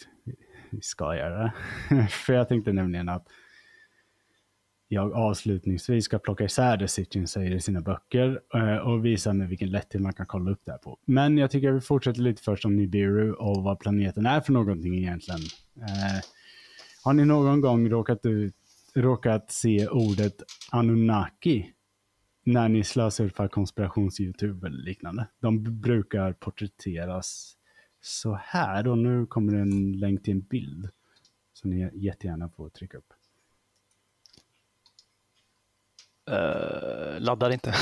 vi ska göra. För jag tänkte nämligen att jag avslutningsvis ska plocka isär det Sitchin säger i sina böcker eh, och visa med vilken lätthet man kan kolla upp det här på. Men jag tycker vi fortsätter lite först om Nibiru och vad planeten är för någonting egentligen. Eh, har ni någon gång råkat, ut, råkat se ordet Anunnaki när ni slösurfar konspirations-youtube eller liknande? De brukar porträtteras så här och nu kommer en länk till en bild som ni jättegärna får trycka upp. Uh, laddar inte.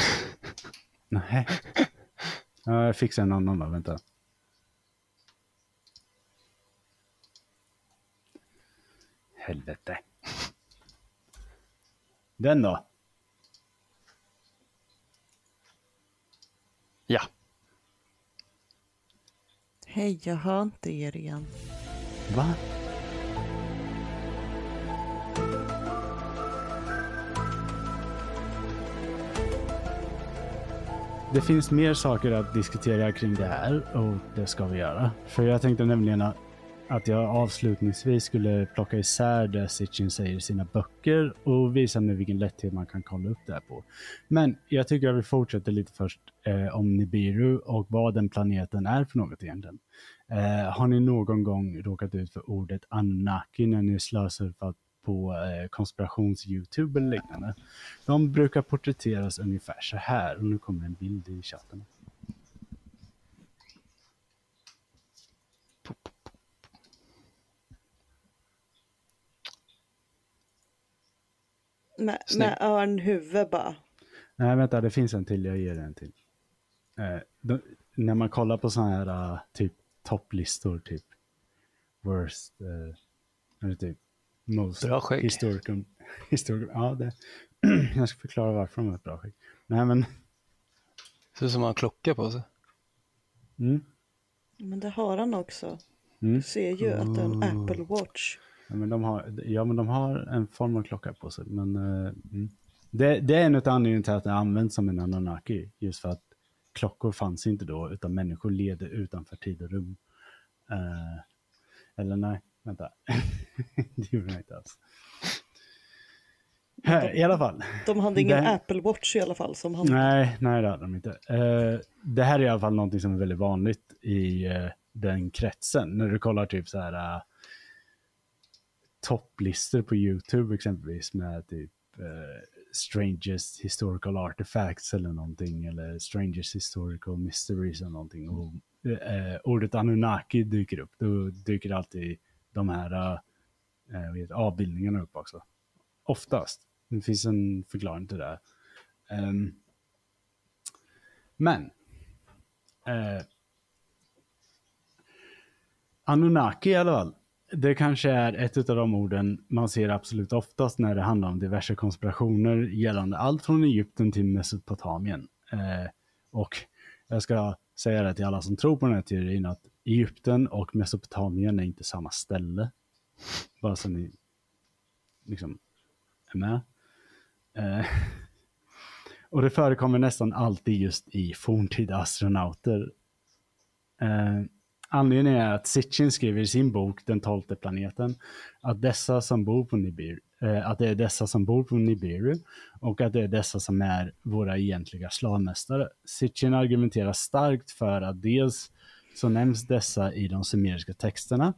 Nej. Jag fixar en annan då, vänta. Helvete. Den då? Ja. Hej, jag hör inte er igen. Va? Det finns mer saker att diskutera kring det här och det ska vi göra. För jag tänkte nämligen att jag avslutningsvis skulle plocka isär det Sitchin säger i sina böcker och visa med vilken lätthet man kan kolla upp det här på. Men jag tycker att vi fortsätter lite först eh, om Nibiru och vad den planeten är för något egentligen. Eh, har ni någon gång råkat ut för ordet Anunnaki när ni slösurfat på eh, konspirations-youtube eller liknande? De brukar porträtteras ungefär så här och nu kommer en bild i chatten. Med, med örnhuvud bara. Nej, vänta, det finns en till. Jag ger en till. Eh, då, när man kollar på sådana här uh, typ topplistor, typ worst, uh, eller typ most bra skägg. historical, historical ja, det, jag ska förklara varför de har ett bra skägg. Nej, men. Det ser ut som han har klocka på sig. Mm. Men det har han också. Mm. Du ser ju att det är en Apple Watch. Ja men, de har, ja, men de har en form av klocka på sig. Men, uh, mm. det, det, är en av anledningarna till att det används som en Anunnaki. Just för att klockor fanns inte då, utan människor levde utanför tid och rum. Uh, Eller nej, vänta. det gjorde den inte alls. I alla fall. De hade ingen Det- Apple Watch i alla fall som han... Nej, nej det hade de inte. Eh, det här är i alla fall någonting som är väldigt vanligt i eh, den kretsen. När du kollar typ så här uh, topplistor på YouTube exempelvis med typ strangest historical artifacts eller någonting eller strangest historical mysteries eller någonting. Och ordet Anunnaki dyker upp. Då dyker alltid de här eh, äh, vet, avbildningarna upp också. Oftast. Det finns en förklaring till det. Um, men. Eh, Anunnaki i alla fall. Det kanske är ett av de orden man ser absolut oftast när det handlar om diverse konspirationer gällande allt från Egypten till Mesopotamien. Eh, och jag ska säga det till alla som tror på den här teorin att Egypten och Mesopotamien är inte samma ställe. Bara så ni liksom är med. Eh, och det förekommer nästan alltid just i forntida astronauter. Eh, anledningen är att Sitchin skriver i sin bok Den tolfte planeten att dessa som bor på Nibiru, eh, att det är dessa som bor på Nibiru och att det är dessa som är våra egentliga slavmästare. Sitchin argumenterar starkt för att dels så nämns dessa i de sumeriska texterna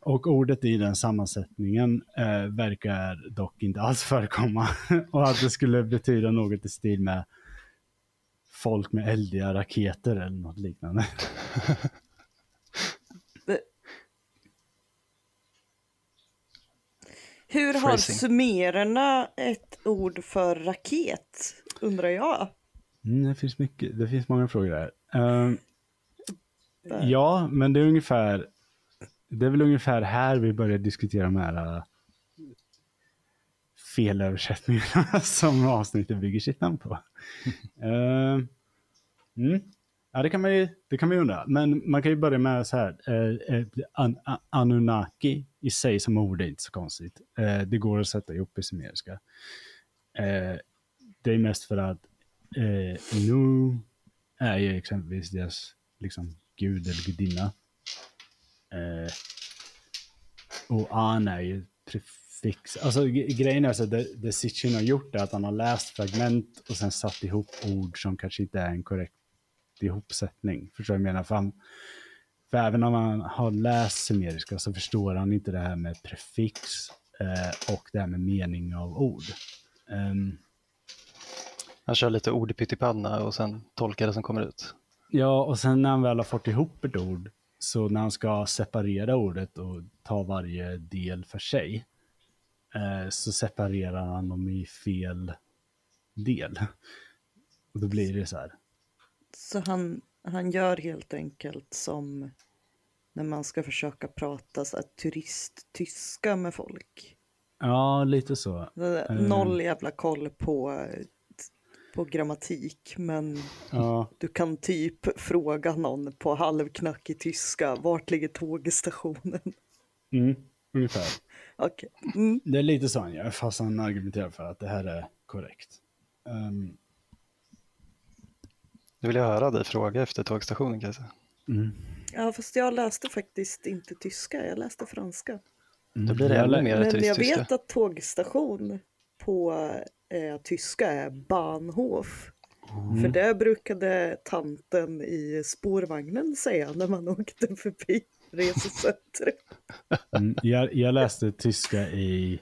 och ordet i den sammansättningen eh, verkar dock inte alls förekomma. och att det skulle betyda något i stil med folk med eldiga raketer eller något liknande. Hur har Phrasing. sumererna ett ord för raket? Undrar jag. Mm, det finns mycket, det finns många frågor där. Ehm, ja, men det är ungefär, det är väl ungefär här vi börjar diskutera de här uh, felöversättningarna som avsnittet bygger sitt namn på. Ehm, mm. Ja, det kan, man ju, det kan man ju undra. Men man kan ju börja med så här. Eh, eh, an, a- Anunnaki i sig som ord är inte så konstigt. Eh, det går att sätta ihop i sumeriska. Eh, det är mest för att eh, Nu är ju exempelvis deras liksom, gud eller gudinna. Eh, och An är ju prefix. Alltså grejen är så att det, det Sitchin har gjort är att han har läst fragment och sen satt ihop ord som kanske inte är en korrekt ihopsättning. Förstår du vad jag menar? För, han, för även om han har läst sumeriska så förstår han inte det här med prefix eh, och det här med mening av ord. Um, Han kör lite ord i pyttipanna och sen tolkar det som kommer ut. Ja, och sen när han väl har fått ihop ett ord, så när han ska separera ordet och ta varje del för sig, eh, så separerar han dem i fel del. Och då blir det så här. Så han, han gör helt enkelt som när man ska försöka prata så här, turisttyska med folk. Ja, lite så. Noll jävla koll på, på grammatik, men Ja, du kan typ fråga någon på halvknackig tyska, vart ligger tågstationen? mm, ungefär. Okej. Mm. Det är lite så han gör, fast han argumenterar för att det här är korrekt. Ehm, Nu vill jag höra dig fråga efter tågstationen säga. mm. Ja, fast jag läste faktiskt inte tyska, jag läste franska. Då blir det Jag ännu mer Men jag vet att tågstation på eh, tyska är Bahnhof. Mm. För det brukade tanten i spårvagnen säga när man åkte förbi resecentret. Mm, jag, jag läste tyska i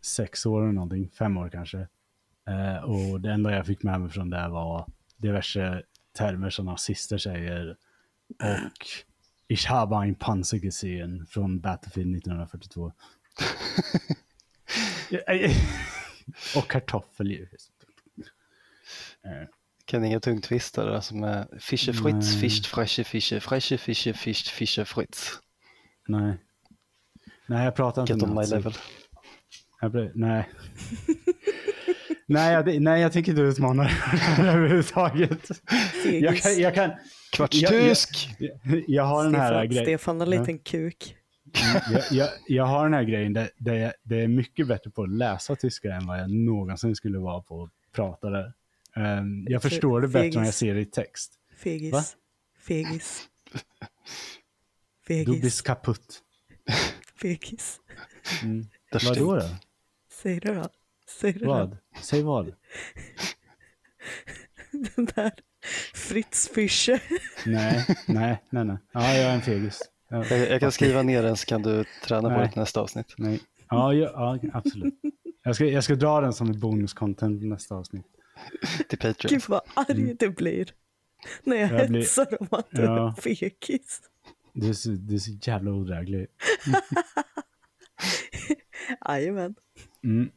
sex år eller någonting, fem år kanske. Eh, och det enda jag fick med mig från det var diverse termer som nazister säger. Och Ich habe ein Panzer gesehen från Battlefield 1942. och kartoffel givetvis. Eh, Kan inga tungtvistare som är Fische Fritz, Nej. Fischt, Fresche Fische, Fresche Fische, Fischt, Fische Fritz. nej. Nej, jag pratar inte Get on my level. Jag blir, nej. nej, jag, nej, jag tänker inte utmana här överhuvudtaget. Jag kan, jag kan, Kvartstysk! jag, jag har den här Stefan, grejen. Stefan har en liten kuk. Jag, jag, jag har den här grejen där, där jag, det är mycket bättre på att läsa tyska än vad jag någonsin skulle vara på att prata det. Ehm, jag förstår det bättre när jag ser det i text. Fegis. Va? Fegis. Fegis. Du blir kaputt. Fegis. Mm. Vadå då? stimmt. Säg det då. Säg det då. Vad? Säg vad? Den där Fritz Fischer. Nej, nej, nej, nej. Ja, jag är en fegis. Ja, Jag, jag kan skriva ner den så kan du träna på Nej. det till nästa avsnitt. nej. Ja, ja, ja, absolut. Jag ska, jag ska dra den som ett bonuscontent nästa avsnitt. Till Patreon. Gud vad arg det blir. När jag, Mm. Jag blir- hetsar om att du är Ja. en fegis. Du är så, du är så jävla odräglig. Jajamän. Mm.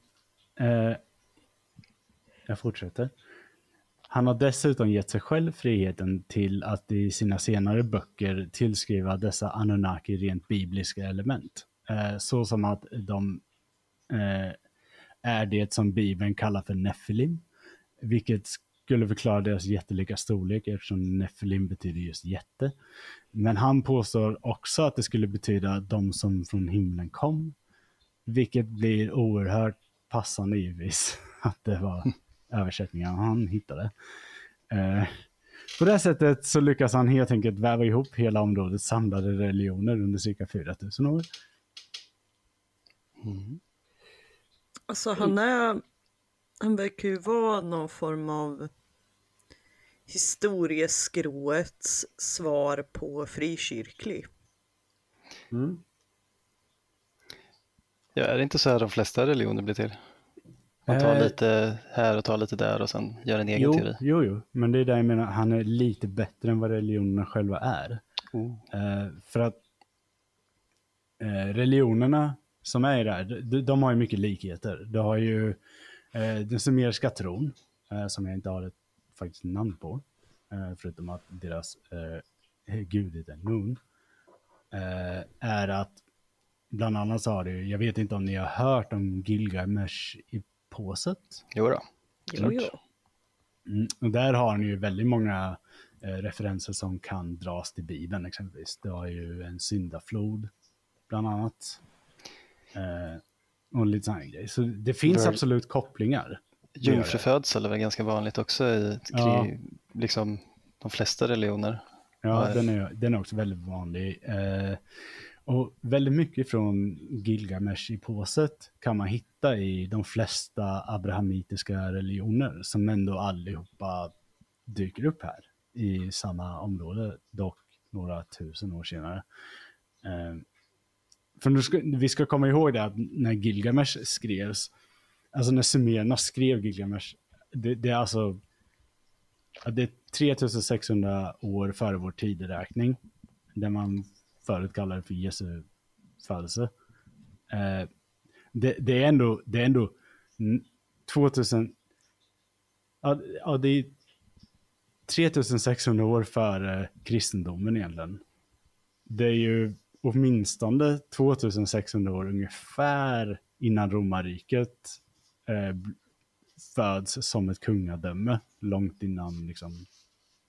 Eh, jag fortsätter. Han har dessutom gett sig själv friheten till att i sina senare böcker tillskriva dessa Anunnaki rent bibliska element. Eh, så som att de eh, är det som Bibeln kallar för Nephilim, vilket skulle förklara deras jättelika storlek eftersom Nephilim betyder just jätte. Men han påstår också att det skulle betyda de som från himlen kom, vilket blir oerhört passande givetvis att det var översättningen han hittade. Eh, på det här sättet så lyckas han helt enkelt väva ihop hela områdets samlade religioner under cirka 4000 år. Mm. Alltså han är, han verkar ju vara någon form av historieskroets svar på frikyrklig. Ja, är det inte så här de flesta religioner blir till? Man tar Eh. lite här och tar lite där och sen gör en egen Jo, teori. jo, jo, men det är där jag menar, han är lite bättre än vad religionerna själva är. Oh. Eh, för att eh, religionerna som är där, de, de har ju mycket likheter. Du har ju den sumeriska tron, som jag inte har ett faktiskt namn på, förutom att deras eh, gud heter Nun, är att bland annat så har du, jag vet inte om ni har hört om Gilgamesh i påset. Jo då. Jo, jo. Mm, och där har ni ju väldigt många eh, referenser som kan dras till Bibeln exempelvis. Det har ju en syndaflod, bland annat. Eh, och lite sådana grejer. Så det finns Väl- absolut kopplingar. Jungfrufödsel är väl ganska vanligt också i Ja. liksom, de flesta religioner. Ja, Ja. den är, den är också väldigt vanlig. Eh, och väldigt mycket från Gilgamesh i påset kan man hitta i de flesta abrahamitiska religioner som ändå allihopa dyker upp här i samma område, dock några tusen år senare. Eh, för ska, vi ska komma ihåg det att när Gilgamesh skrevs, alltså när sumererna skrev Gilgamesh, det, det är alltså det är 3600 år före vår tideräkning. där man förut kallade för Jesu födelse. Eh, det, det är ändå, det är ändå 2000... Ja, ja, det är 3600 år före kristendomen egentligen. Det är ju åtminstone 2600 år ungefär innan romarriket eh, föds som ett kungadöme långt innan liksom,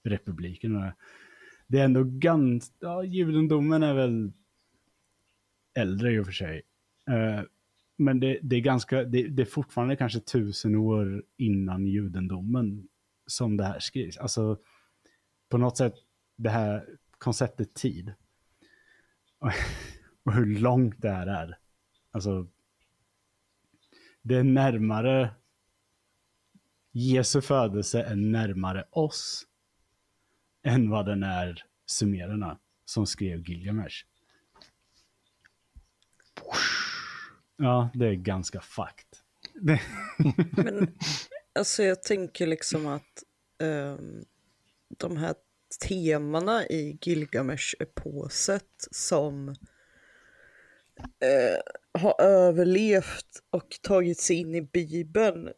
republiken. och det. Är ändå ganska, ja, judendomen är väl äldre i och för sig. Uh, men det, det är ganska, det, det är fortfarande kanske tusen år innan judendomen som det här skrivs. Alltså på något sätt det här konceptet tid. Och, och hur långt det här är. Alltså det är närmare Jesu födelse än närmare oss än vad den är sumererna som skrev Gilgamesh. Ja, det är ganska fakt. Men alltså jag tänker liksom att ehm, de här temana i Gilgamesh-eposet som eh, har överlevt och tagit sig in i Bibeln.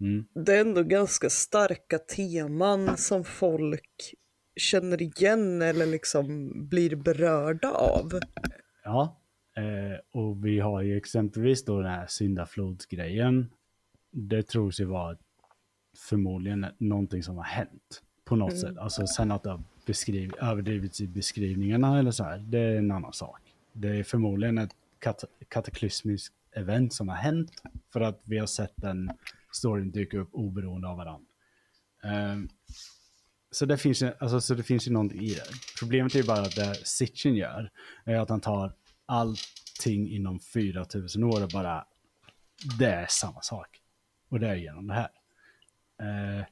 mm, Det är ändå ganska starka teman som folk känner igen eller liksom blir berörda av. ja, eh, och vi har ju exempelvis då den här syndaflodsgrejen. Det tros ju vara förmodligen någonting som har hänt på något sätt. Alltså sen att det har beskriv, överdrivits i beskrivningarna eller så här, det är en annan sak. Det är förmodligen ett kat kataklysmiskt event som har hänt för att vi har sett den storyn dyka upp oberoende av varandra. Ehm, så, det finns, ju- alltså, så det finns ju någonting i det. Problemet är ju bara att det Sitchin gör är att han tar allting inom 4000 år och bara, det är samma sak. Och det är genom det här. Eh,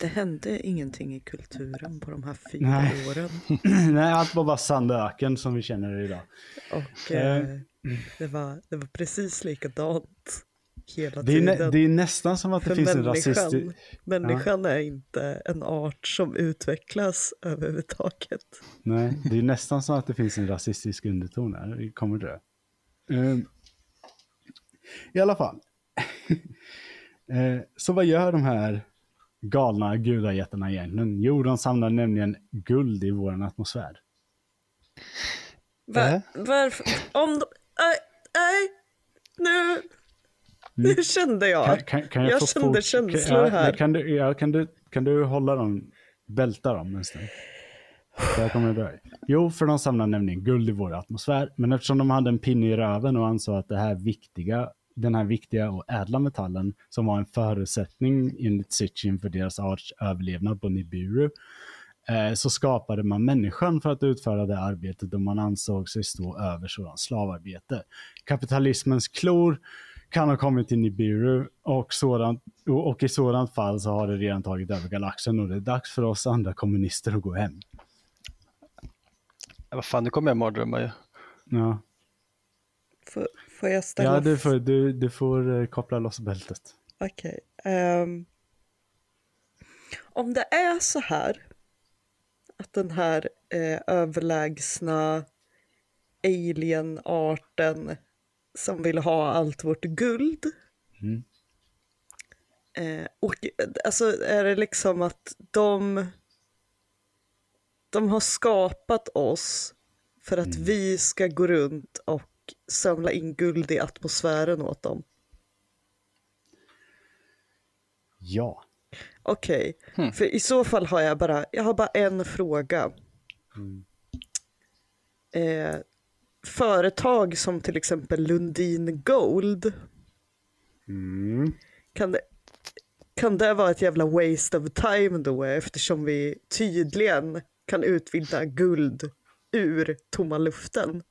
Det hände ingenting i kulturen på de här fyra Nej. åren. nej, allt var bara sand och öken som vi känner det idag. Och Eh. eh, det, var, det var precis likadant hela Det är, tiden. nä, det är nästan som att det För finns en människan, rasistisk... människan är inte en art som utvecklas överhuvudtaget. Nej, det är nästan som att det finns en rasistisk underton här. Vi kommer det. Ehm, I alla fall. Eh, så vad gör de här galna gudajättarna egentligen? Jo, de samlar nämligen guld i vår atmosfär. Va, Äh? varför? Om de... Nej, nej, nu... Nu kände jag. Mm. Kan, kan, kan jag, jag kände fort- känslor kan, här. Kan du, ja, kan, du, kan du hålla dem, bälta dem en stund? Där kommer börja. Jo, för de samlar nämligen guld i vår atmosfär. Men eftersom de hade en pinne i röven och ansåg att det här viktiga, den här viktiga och ädla metallen som var en förutsättning enligt Sitchin för deras arts överlevnad på Nibiru eh, så skapade man människan för att utföra det arbetet och man ansåg sig stå över sådant slavarbete. Kapitalismens klor kan ha kommit till Nibiru och, sådant, och, och i sådant fall så har det redan tagit över galaxen och det är dags för oss andra kommunister att gå hem. Vad fan, nu kommer jag mardrömmar ju. Ja, Får, får jag ställa... ja du, får, du, du får eh, koppla loss bältet. Okej. ehm, om det är så här att den här eh, överlägsna alienarten som vill ha allt vårt guld. Mm. Eh, och alltså är det liksom att de, de har skapat oss för att vi ska gå runt och samla in guld i atmosfären åt dem. Ja. Okej, Hmm. för i så fall har jag bara, jag har bara en fråga. Eh, företag som till exempel Lundin Gold, Mm. kan det, kan det vara ett jävla waste of time då eftersom vi tydligen kan utvinna guld ur tomma luften?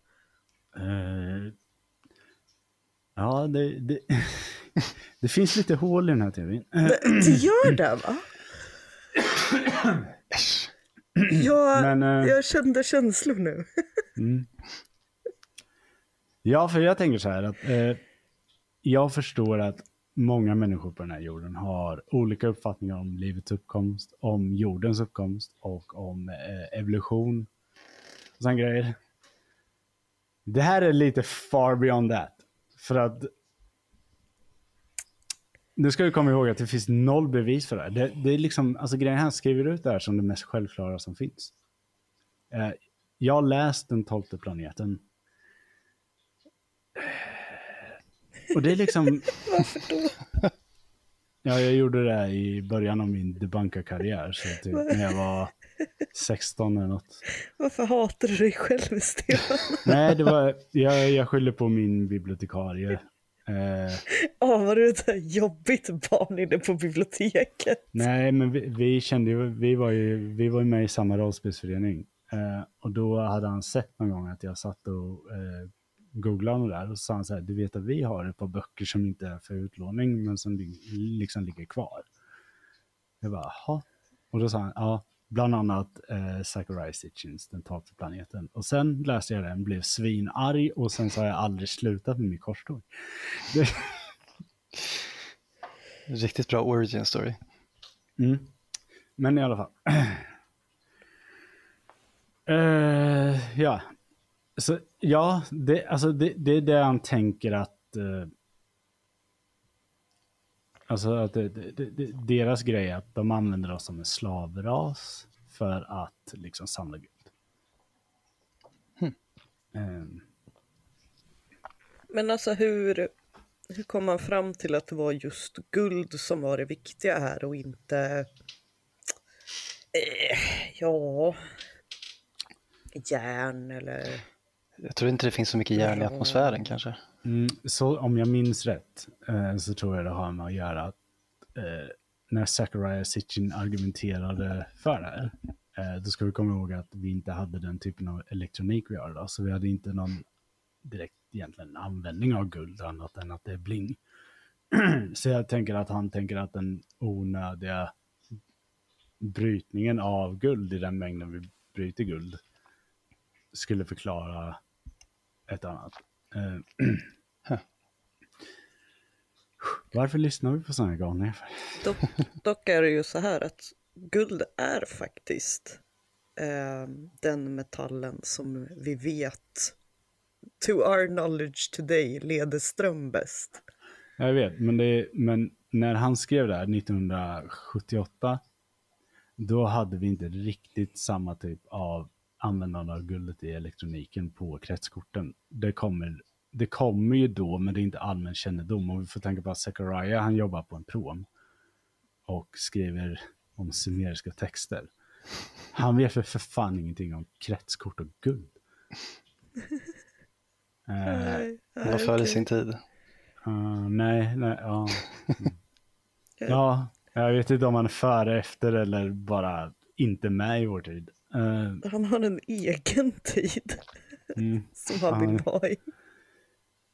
Eh, ja, det, det, det finns lite hål i den här teorin. Det, gör det va? Jag, Men, eh, jag kände känslor nu. Ja, för jag tänker så här att eh, jag förstår att många människor på den här jorden har olika uppfattningar om livets uppkomst, om jordens uppkomst och om eh, evolution och sådana grejer. Det här är lite far beyond that. För att nu ska vi komma ihåg att det finns noll bevis för det här. Det, det är liksom, alltså grejen här skriver ut det här som det mest självklara som finns. Eh, jag har läst den tolfte planeten. Och det är liksom... Varför då? Ja, jag gjorde det i början av min debunka-karriär, så typ när jag var 16 eller något. Varför hatar du dig själv Stefan? Nej, det var, jag, jag skyller på min bibliotekarie. Eh, Åh, var du ett jobbigt barn inne på biblioteket? nej, men vi, vi kände ju, vi var ju, vi var ju med i samma rollspelsförening. Eh, och då hade han sett någon gång att jag satt och eh, googlade och där. Och sa han så här, du vet att vi har ett par böcker som inte är för utlåning, men som li- liksom ligger kvar. Jag bara, jaha. Och då sa han, ja, bland annat eh, Zachariah Sitchins, Den tolfte planeten. Och sen läste jag den, blev svinarg och sen så har jag aldrig slutat med min korståg. Det, Riktigt bra origin story. Mm. Men i alla fall. Eh, ja. Så, ja, det, alltså det, det är det han tänker att... eh, alltså att det, det, deras grej är att de använder oss som en slavras för att liksom samla guld. Eh, Men alltså hur, hur kom man fram till att det var just guld som var det viktiga här och inte... Eh, ja... Järn eller... Jag tror inte det finns så mycket järn i atmosfären kanske. Mm, så om jag minns rätt eh, så tror jag det har med att göra att eh, när Zachariah Sitchin argumenterade för det här, eh, då ska vi komma ihåg att vi inte hade den typen av elektronik vi har idag, så vi hade inte någon direkt egentligen användning av guld annat än att det är bling. så jag tänker att han tänker att den onödiga brytningen av guld i den mängden vi bryter guld skulle förklara ett annat. Eh, Varför lyssnar vi på sådana galningar? Dock, dock är det ju så här att guld är faktiskt eh, den metallen som vi vet, to our knowledge today, leder ström bäst. Jag vet, men, det, men när han skrev det här 1978, då hade vi inte riktigt samma typ av användande av guldet i elektroniken på kretskorten. Det kommer, det kommer ju då, men det är inte allmän kännedom. Och vi får tänka på att Zachariah, han jobbar på en prom och skriver om sumeriska texter. Han vet för, för fan ingenting om kretskort och guld. han var före sin tid. Uh, nej, nej, ja. Mm. ja, jag vet inte om han är före, efter eller bara inte med i vår tid. Uh, han har en egen tid mm, som han vill vara i.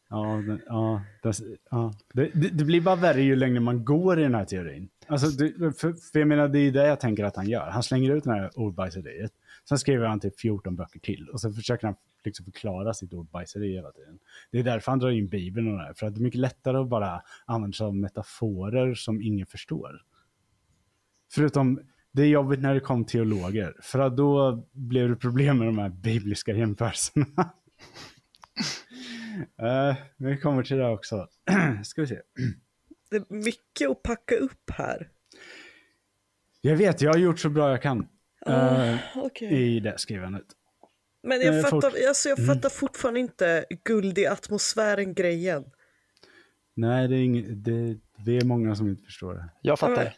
Ja, det, ja, det, ja. Det, det, blir bara värre ju längre man går i den här teorin. Alltså, det, för, för jag menar, det är det jag tänker att han gör. Han slänger ut det här ordbajseriet. Sen skriver han typ 14 böcker till och så försöker han liksom förklara sitt ordbajseri hela tiden. Det är därför han drar in Bibeln och det här, för att det är mycket lättare att bara använda sig av metaforer som ingen förstår. Förutom, det är jobbigt när det kom teologer, för att då blev det problem med de här bibliska jämförelserna. uh, vi kommer till det också. Ska vi se. Det är mycket att packa upp här. Jag vet, jag har gjort så bra jag kan uh, okay. i det skrivandet. Men jag, uh, fattar, folk... alltså jag mm. fattar fortfarande inte guld i atmosfären-grejen. Nej, det är, ing... det, det är många som inte förstår det. Jag fattar.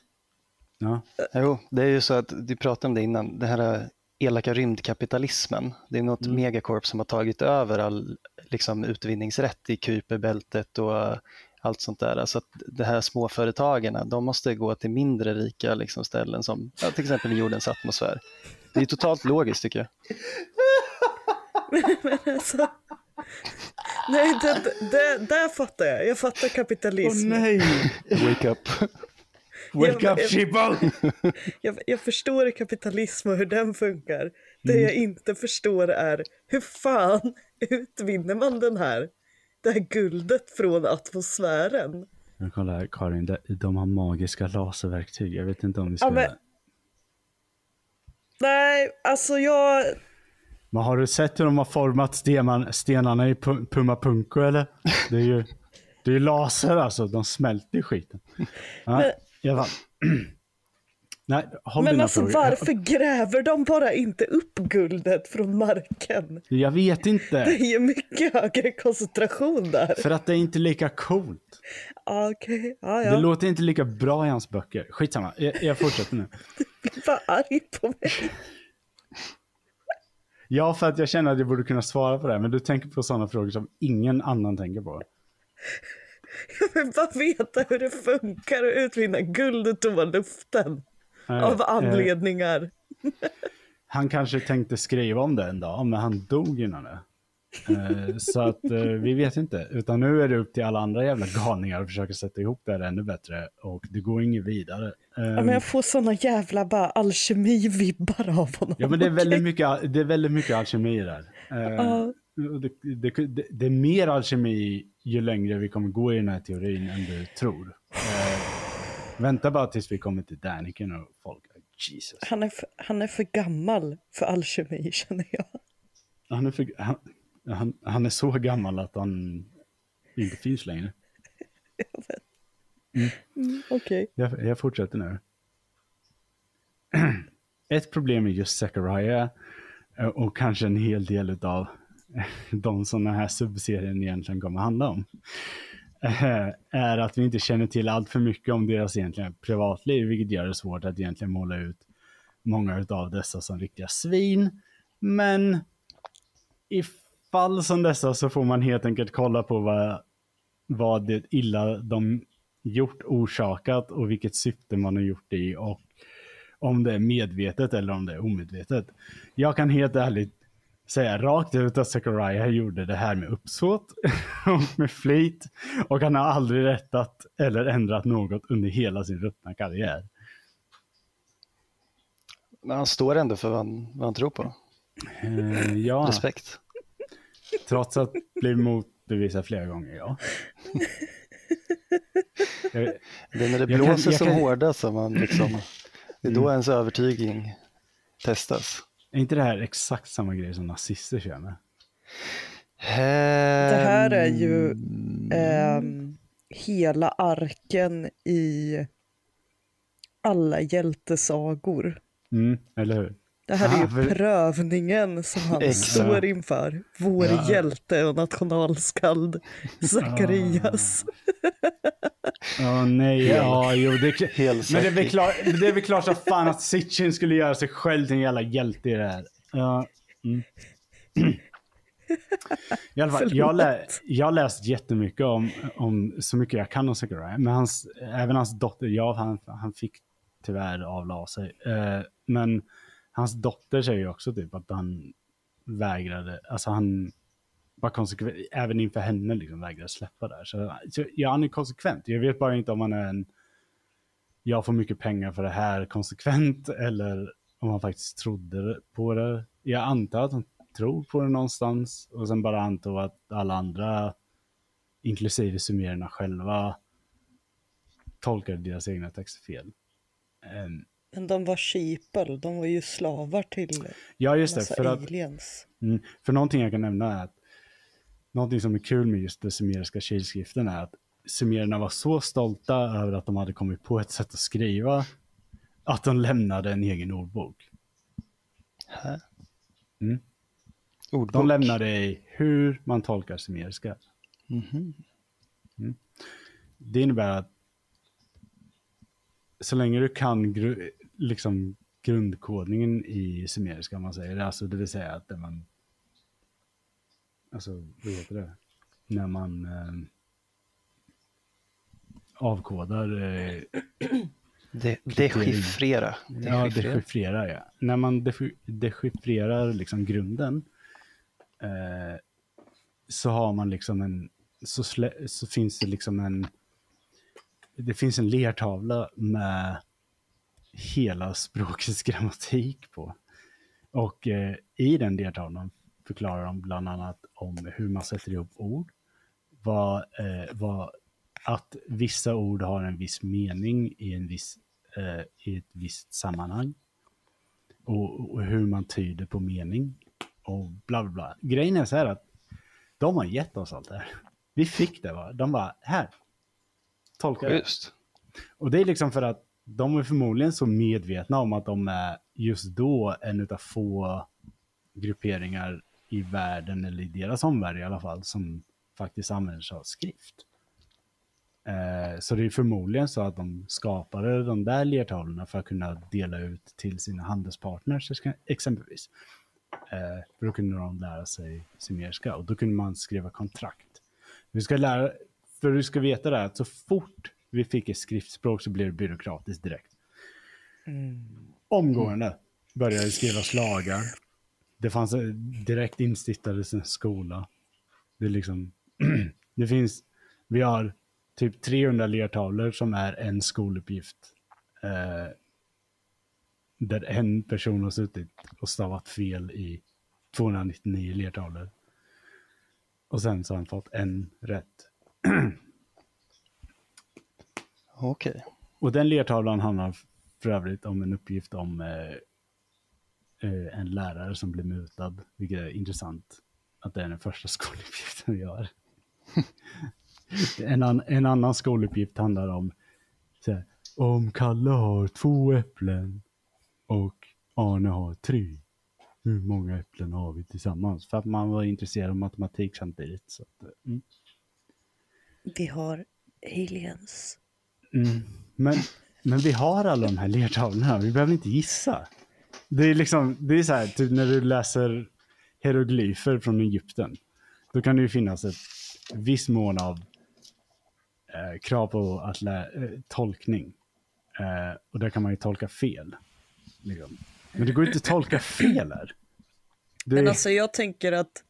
Ja. Jo, det är ju så att du pratade om det innan, det här elaka rymdkapitalismen. Det är något mm. megacorp som har tagit över all liksom, utvinningsrätt i Kuiperbältet och allt sånt där. Så att de här småföretagen, de måste gå till mindre rika liksom, ställen som ja, till exempel jordens atmosfär. Det är totalt logiskt tycker jag. Men alltså, nej, det, det, där fattar jag. Jag fattar kapitalism. Åh oh, nej! Wake up. Wake up sheeple! Jag, jag, förstår kapitalism och hur den funkar. Det mm. jag inte förstår är hur fan utvinner man den här, det här guldet från atmosfären? Men kolla här Karin, de har magiska laserverktyg. Jag vet inte om vi ska... Ja, men... Nej, alltså jag... Men har du sett hur de har format stenan, stenarna i Puma Punko eller? Det är ju, det är laser alltså, de smälter skiten. Ja. Men, i alla fall. Nej, håll Men alltså frågor. varför gräver de bara inte upp guldet från marken? Jag vet inte. Det är ju mycket högre koncentration där. För att det är inte lika coolt. Okej, okay. ah, ja. Det låter inte lika bra i hans böcker. Skitsamma, jag, jag fortsätter nu. Du blir bara arg på mig. Ja, för att jag känner att jag borde kunna svara på det, men du tänker på sådana frågor som ingen annan tänker på. Jag vill bara veta hur det funkar att utvinna guld ur luften. Äh, av anledningar. Äh, han kanske tänkte skriva om det en dag, men han dog innan det. Eh, så att eh, vi vet inte. Utan nu är det upp till alla andra jävla galningar att försöka sätta ihop det här ännu bättre. Och det går inget vidare. Ja, men jag får sådana jävla bara alkemi-vibbar av honom. Ja men det är väldigt mycket, det är väldigt mycket alkemi där. Uh. Det, det, det, det, är mer alkemi ju längre vi kommer gå i den här teorin än du tror. Uh, vänta bara tills vi kommer till Daniken och folk. Jesus. Han är, för, han är för gammal för alkemi känner jag. Han är för, han, han, han är så gammal att han inte finns längre. Mm. Mm, Okej. Okay. Jag, jag fortsätter nu. Ett problem med just Zachariah eh, och kanske en hel del av de som den här subserien egentligen kommer att handla om eh, är att vi inte känner till allt för mycket om deras egentligen privatliv, vilket gör det svårt att egentligen måla ut många av dessa som riktiga svin. Men i fall som dessa så får man helt enkelt kolla på vad, vad det illa de gjort, orsakat och vilket syfte man har gjort det i och om det är medvetet eller om det är omedvetet. Jag kan helt ärligt säga rakt ut att Zechariah gjorde det här med uppsåt och med flit och han har aldrig rättat eller ändrat något under hela sin ruttna karriär. Men han står ändå för vad han, vad han tror på. Eh, ja, Respekt. trots att bli motbevisad flera gånger, ja. Jag- Det är när det kan- blåser jag som kan- hårdast som man liksom, det är då Mm. ens övertygning testas. Är inte det här exakt samma grej som nazister kör med? Det här är ju Ehm, ehm, hela arken i alla hjältesagor. Mm, eller hur? Det här är ju Ah, för- prövningen som han Exakt. står inför. Vår Ja. hjälte och nationalskald Zacharias. Ja, nej, ja, jo, det, är- men det är, väl klart, det är väl klart som fan att Sitchin skulle göra sig själv till en jävla hjälte i det här. Ja, mm. I alla fall, jag, lä, jag har läst jättemycket om, om så mycket jag kan om Zachariah. Men hans, även hans dotter, ja, han, han fick tyvärr avla sig. Eh, men hans dotter säger ju också typ att han vägrade, alltså han var konsekvent, även inför henne liksom vägrade släppa där. Så, så ja, han är konsekvent. Jag vet bara inte om han är en, jag får mycket pengar för det här konsekvent eller om han faktiskt trodde på det. Jag antar att han tror på det någonstans och sen bara antog att alla andra, inklusive summerarna själva, tolkade deras egna texter fel. Ehm, Men de var sheeple, de var ju slavar till ja, just det. För att, aliens. Mm. För någonting jag kan nämna är att någonting som är kul med just den sumeriska kilskriften är att sumererna var så stolta över att de hade kommit på ett sätt att skriva att de lämnade en egen ordbok. Mm. Ordbok. De lämnade i hur man tolkar sumeriska. Mhm. Det innebär att så länge du kan gru liksom grundkodningen i sumeriska, man säger alltså det vill säga att man, alltså vad heter det, när man eh, avkodar, eh, De, dechiffrera. ja, Dechiffrera. ja. När man dechi- dechiffrerar liksom grunden eh, så har man liksom en, så, slä, så finns det liksom en, det finns en lertavla med hela språkets grammatik på. Och eh, i den lertavlan förklarar de bland annat om hur man sätter ihop ord. Vad, eh, vad, att vissa ord har en viss mening i, en viss, eh, i ett visst sammanhang. Och, och hur man tyder på mening. Och bla bla bla. Grejen är så här att de har gett oss allt det här. Vi fick det va. De bara, här. Tolka det. Schysst. Och det är liksom för att de är förmodligen så medvetna om att de är just då en utav få grupperingar i världen, eller i deras omvärld i alla fall, som faktiskt använder sig av skrift. Eh, så det är förmodligen så att de skapade de där lertavlorna för att kunna dela ut till sina handelspartners exempelvis. Eh, för då kunde de lära sig sumeriska och då kunde man skriva kontrakt. Vi ska lära, för du ska veta det här, att så fort vi fick ett skriftspråk så blev det byråkratiskt direkt. Omgående började skrivas lagar. Det fanns en- direkt instiftades en skola. Det är liksom, det finns, vi har typ 300 lertavlor som är en skoluppgift. Eh, där en person har suttit och stavat fel i 299 lertavlor. Och sen så har han fått en rätt. Okej. Och den lertavlan handlar för övrigt om en uppgift om eh, eh, en lärare som blev mutad, vilket är intressant att det är den första skoluppgiften vi har. en, an, en annan skoluppgift handlar om här, om Kalle har två äpplen och Arne har tre. Hur många äpplen har vi tillsammans? För att man var intresserad av matematik samtidigt. Så att, eh, mm. Vi har aliens. Mm. Men, men vi har alla de här lertavlorna, vi behöver inte gissa. Det är liksom, det är så här, typ när du läser hieroglyfer från Egypten. Då kan det ju finnas ett viss mån av eh, krav på att lä- eh, tolkning. Eh, och där kan man ju tolka fel. Liksom. Men det går inte att tolka fel här. Det, Men alltså jag tänker att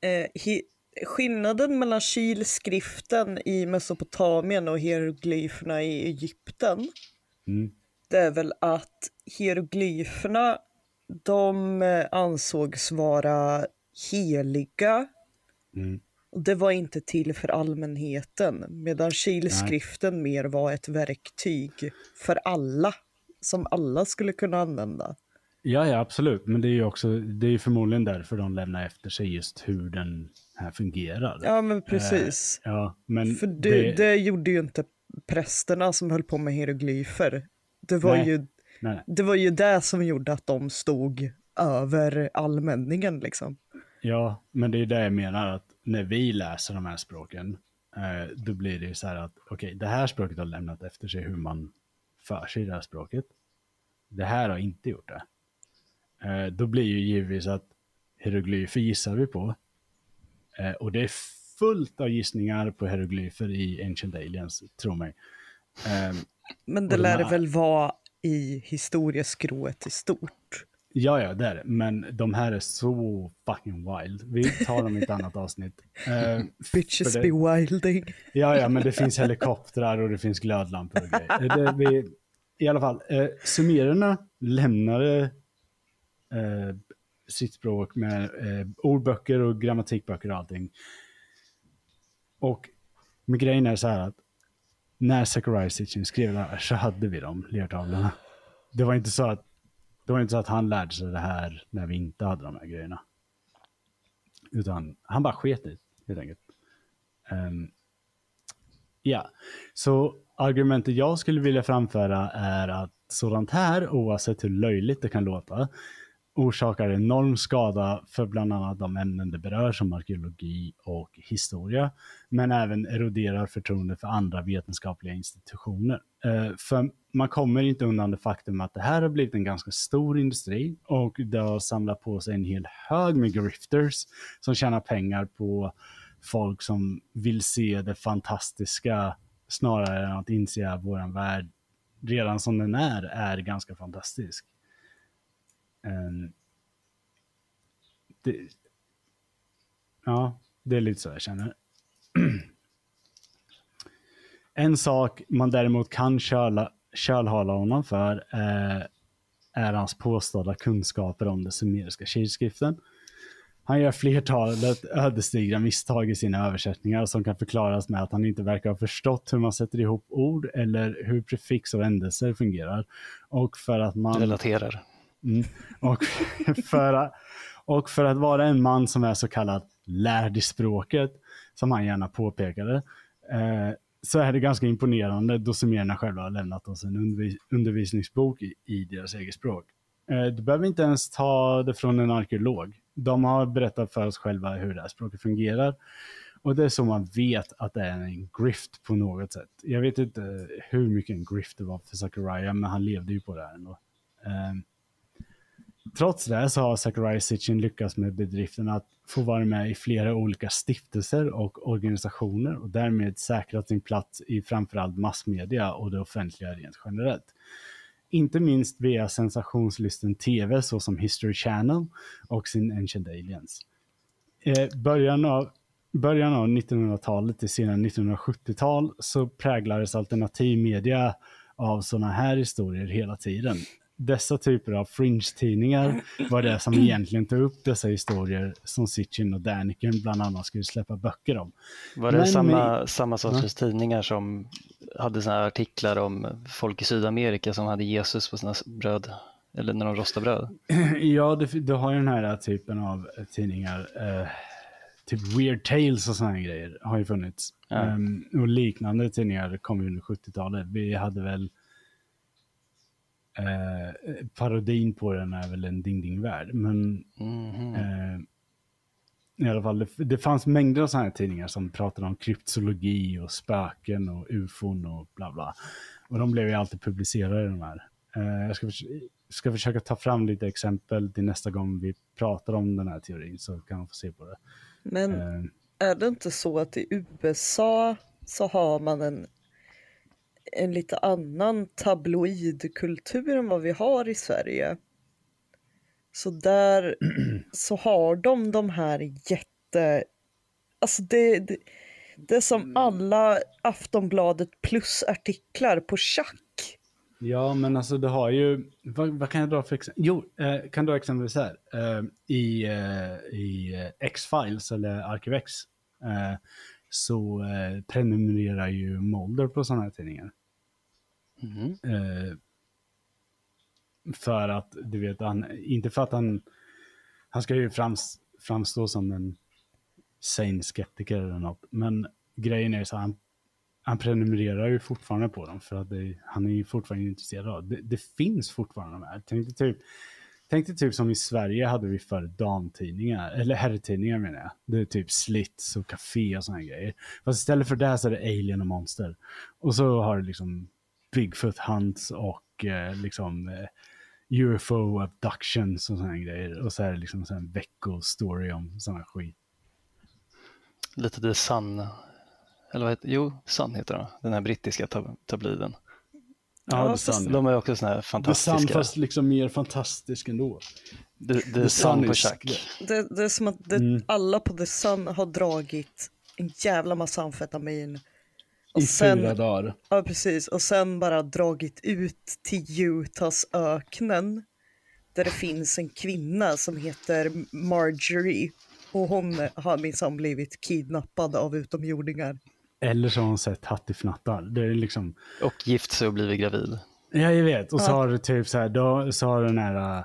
eh, hi- skillnaden mellan kilskriften i Mesopotamien och hieroglyferna i Egypten, Mm. Det är väl att hieroglyferna, de eh, ansågs vara heliga. Mm. Det var inte till för allmänheten, medan kilskriften mer var ett verktyg för alla, som alla skulle kunna använda. Ja, ja, absolut. Men det är ju också, det är förmodligen därför de lämnar efter sig just hur den här fungerar. Ja, men precis. Eh, ja, men För det, det... gjorde ju inte prästerna som höll på med hieroglyfer. Det var, Nej. ju, nej, det var ju det som gjorde att de stod över allmänningen liksom. Ja, men det är det jag menar att när vi läser de här språken, eh, då blir det ju så här att okej, det här språket har lämnat efter sig hur man för sig det här språket. Det här har inte gjort det. Eh, då blir ju givetvis att hieroglyfer gissar vi på. Eh, och det är fullt av gissningar på hieroglyfer i Ancient Aliens, tro mig. Eh, Men det lär det väl vara i historieskrået i stort. Ja, ja, det är det. Men de här är så fucking wild. Vi tar dem i ett annat avsnitt. Eh, Bitches det- be wilding. Ja, ja, men det finns helikoptrar och det finns glödlampor och grejer. Det, vi, I alla fall, eh, sumererna lämnade eh, sitt språk med eh, ordböcker och grammatikböcker och allting. Och men grejen är så här att när Zachariah Sitchin skrev det här så hade vi de lertavlorna. Det var inte så att det var inte så att han lärde sig det här när vi inte hade de här grejerna. Utan han bara sket i det, helt enkelt. Um, Ja, så argumentet jag skulle vilja framföra är att sådant här, oavsett hur löjligt det kan låta, orsakar enorm skada för bland annat de ämnen det berör som arkeologi och historia, men även eroderar förtroende för andra vetenskapliga institutioner. Eh, för man kommer inte undan det faktum att det här har blivit en ganska stor industri och det har samlat på sig en hel hög med grifters som tjänar pengar på folk som vill se det fantastiska snarare än att inse att vår värld redan som den är, är ganska fantastisk. Ehm, det, ja, det är lite så jag känner. en sak man däremot kan köla, kölhala honom för eh, är hans påstådda kunskaper om den sumeriska kilskriften. Han gör flertalet ödesdigra misstag i sina översättningar som kan förklaras med att han inte verkar ha förstått hur man sätter ihop ord eller hur prefix och ändelser fungerar. Och för att man... Relaterar. Mm. Och, för, att- och för att vara en man som är så kallad lärd i språket, som han gärna påpekade, eh, så är det ganska imponerande då sumererna själva har lämnat oss en undervis- undervisningsbok i, i deras eget språk. Eh, du behöver inte ens ta det från en arkeolog. De har berättat för oss själva hur det här språket fungerar. Och det är så man vet att det är en grift på något sätt. Jag vet inte hur mycket en grift det var för Zachariah, men han levde ju på det här ändå. Eh, Trots det så har Zachariah Sitchin lyckats med bedriften att få vara med i flera olika stiftelser och organisationer och därmed säkrat sin plats i framförallt massmedia och det offentliga rent generellt. Inte minst via sensationslysten tv såsom History Channel och sin Ancient Aliens. Eh, början av början av 1900-talet till sena 1970-tal så präglades alternativ media av sådana här historier hela tiden. Dessa typer av fringe-tidningar var det som egentligen tog upp dessa historier som Sitchin och Daniken bland annat skulle släppa böcker om. Var det Men samma, samma sorters tidningar som hade såna artiklar om folk i Sydamerika som hade Jesus på sina bröd? Eller när de rostade bröd? Ja, du, du har ju den här typen av tidningar. Eh, typ Weird Tales och sådana grejer har ju funnits. Ja. Ehm, och liknande tidningar kom ju under 70-talet. Vi hade väl eh, parodin på den är väl en Ding Ding Värld. Men Mhm. eh, i alla fall, det, det fanns mängder av sådana här tidningar som pratade om kryptologi och spöken och ufon och bla bla. Och de blev ju alltid publicerade de här. Eh, jag ska, ska försöka ta fram lite exempel till nästa gång vi pratar om den här teorin så kan man få se på det. Men Eh, är det inte så att i USA så har man en, en lite annan tabloidkultur än vad vi har i Sverige. Så där så har de de här jätte... Alltså det, det, det är som alla Aftonbladet plus-artiklar på schack. Ja, men alltså du har ju, vad, vad kan jag dra för exempel? Jo, eh, kan du exempelvis här, eh, i, eh, i eh, X-Files eller ArkivX eh, så eh, prenumererar ju Molder på sådana här tidningar. Mm. för att, du vet, han, inte för att han, han ska ju frams, framstå som en sane skeptiker eller något, men grejen är så han han prenumererar ju fortfarande på dem för att det, han är ju fortfarande intresserad av det. Det finns fortfarande de här. Tänk dig typ, tänk dig typ som i Sverige hade vi förr damtidningar, eller herrtidningar menar jag. Det är typ Slits och Café och sådana grejer. Fast istället för det så är det Alien och Monster. Och så har du liksom Bigfoot Hunts och eh, liksom eh, UFO abductions och sådana grejer. Och så är det liksom en veckostory om sådana skit. Lite The Sun eller vad heter Jo, Sun heter den, den här brittiska tab. Ja, ja Sun. De är också sådana här fantastiska. The Sun fast liksom mer fantastisk ändå. The, the, the Sun, sun på Chuck. Det, det, är som att det, mm. alla på The Sun har dragit en jävla massa amfetamin. Och I sen, fyra dagar. Ja, precis. Och sen bara dragit ut till Utahs öknen. Där det finns en kvinna som heter Marjorie. Och hon har minsann blivit kidnappad av utomjordingar. Eller så har hon sett hattifnattar. Det är liksom... Och gift sig och blivit gravid. Ja, jag vet. Och så har du typ så här, då, så har den här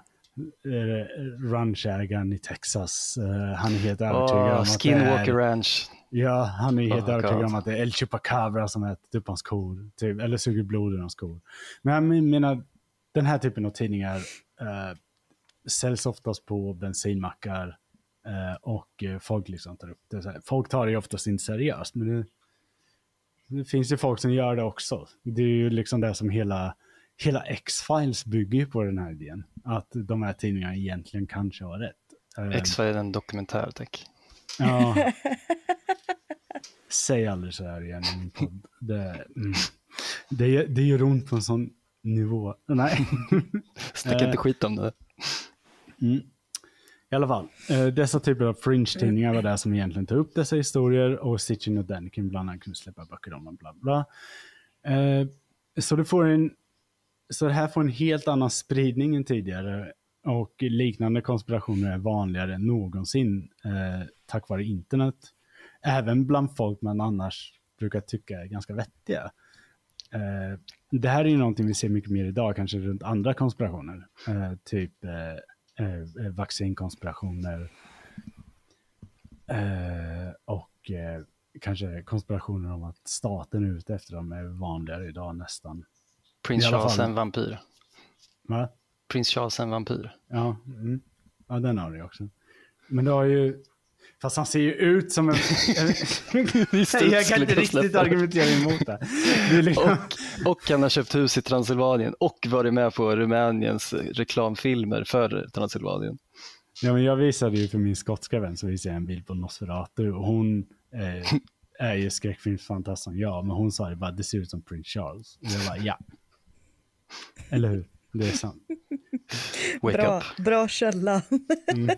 uh, ranchägaren i Texas, uh, han är helt övertygad oh, om att Skinwalker det är, Ranch. Ja, han är helt oh, övertygad om att det är El Chupacabra som ätit upp hans kor. Typ, eller suger blod ur hans kor. Men jag menar, den här typen av tidningar uh, säljs oftast på bensinmackar uh, och folk liksom tar upp det. Folk tar det oftast inte seriöst, men det, det finns ju folk som gör det också. Det är ju liksom det som hela, hela X-Files bygger på den här idén. Att de här tidningarna egentligen kanske har rätt. Ehm. X-Files är en dokumentär, tack. Ja. Säg aldrig så här igen i min podd. Det, mm. det, det gör ont på en sån nivå. Nej. Stick inte skit om det. Mm. I alla fall, eh, dessa typer av fringe-tidningar var det som egentligen tog upp dessa historier och Sitchin och Daniken bland annat kunde släppa böcker om dem, bla bla. Eh, så, du får en, så det här får en helt annan spridning än tidigare och liknande konspirationer är vanligare än någonsin eh, tack vare internet. Även bland folk man annars brukar tycka är ganska vettiga. Det här är ju någonting vi ser mycket mer idag, kanske runt andra konspirationer. Typ eh, Eh, vaccinkonspirationer eh, och eh, kanske konspirationer om att staten är ute efter dem är vanligare idag nästan. Prins Charles en vampyr. Va? Prins Charles en vampyr. Ja, mm. ja den har du också. Men det har ju, Fast han ser ju ut som en... jag kan inte riktigt argumentera emot det. det liksom... och, och han har köpt hus i Transylvanien och varit med på Rumäniens reklamfilmer för Transylvanien. Ja, men jag visade ju för min skotska vän så visade jag en bild på Nosferatu och hon eh, är ju skräckfilmsfantast som jag, men hon sa det bara, det ser ut som Prince Charles. Och jag bara, ja. Eller hur? Det är sant. Wake bra, up. bra källa. mm.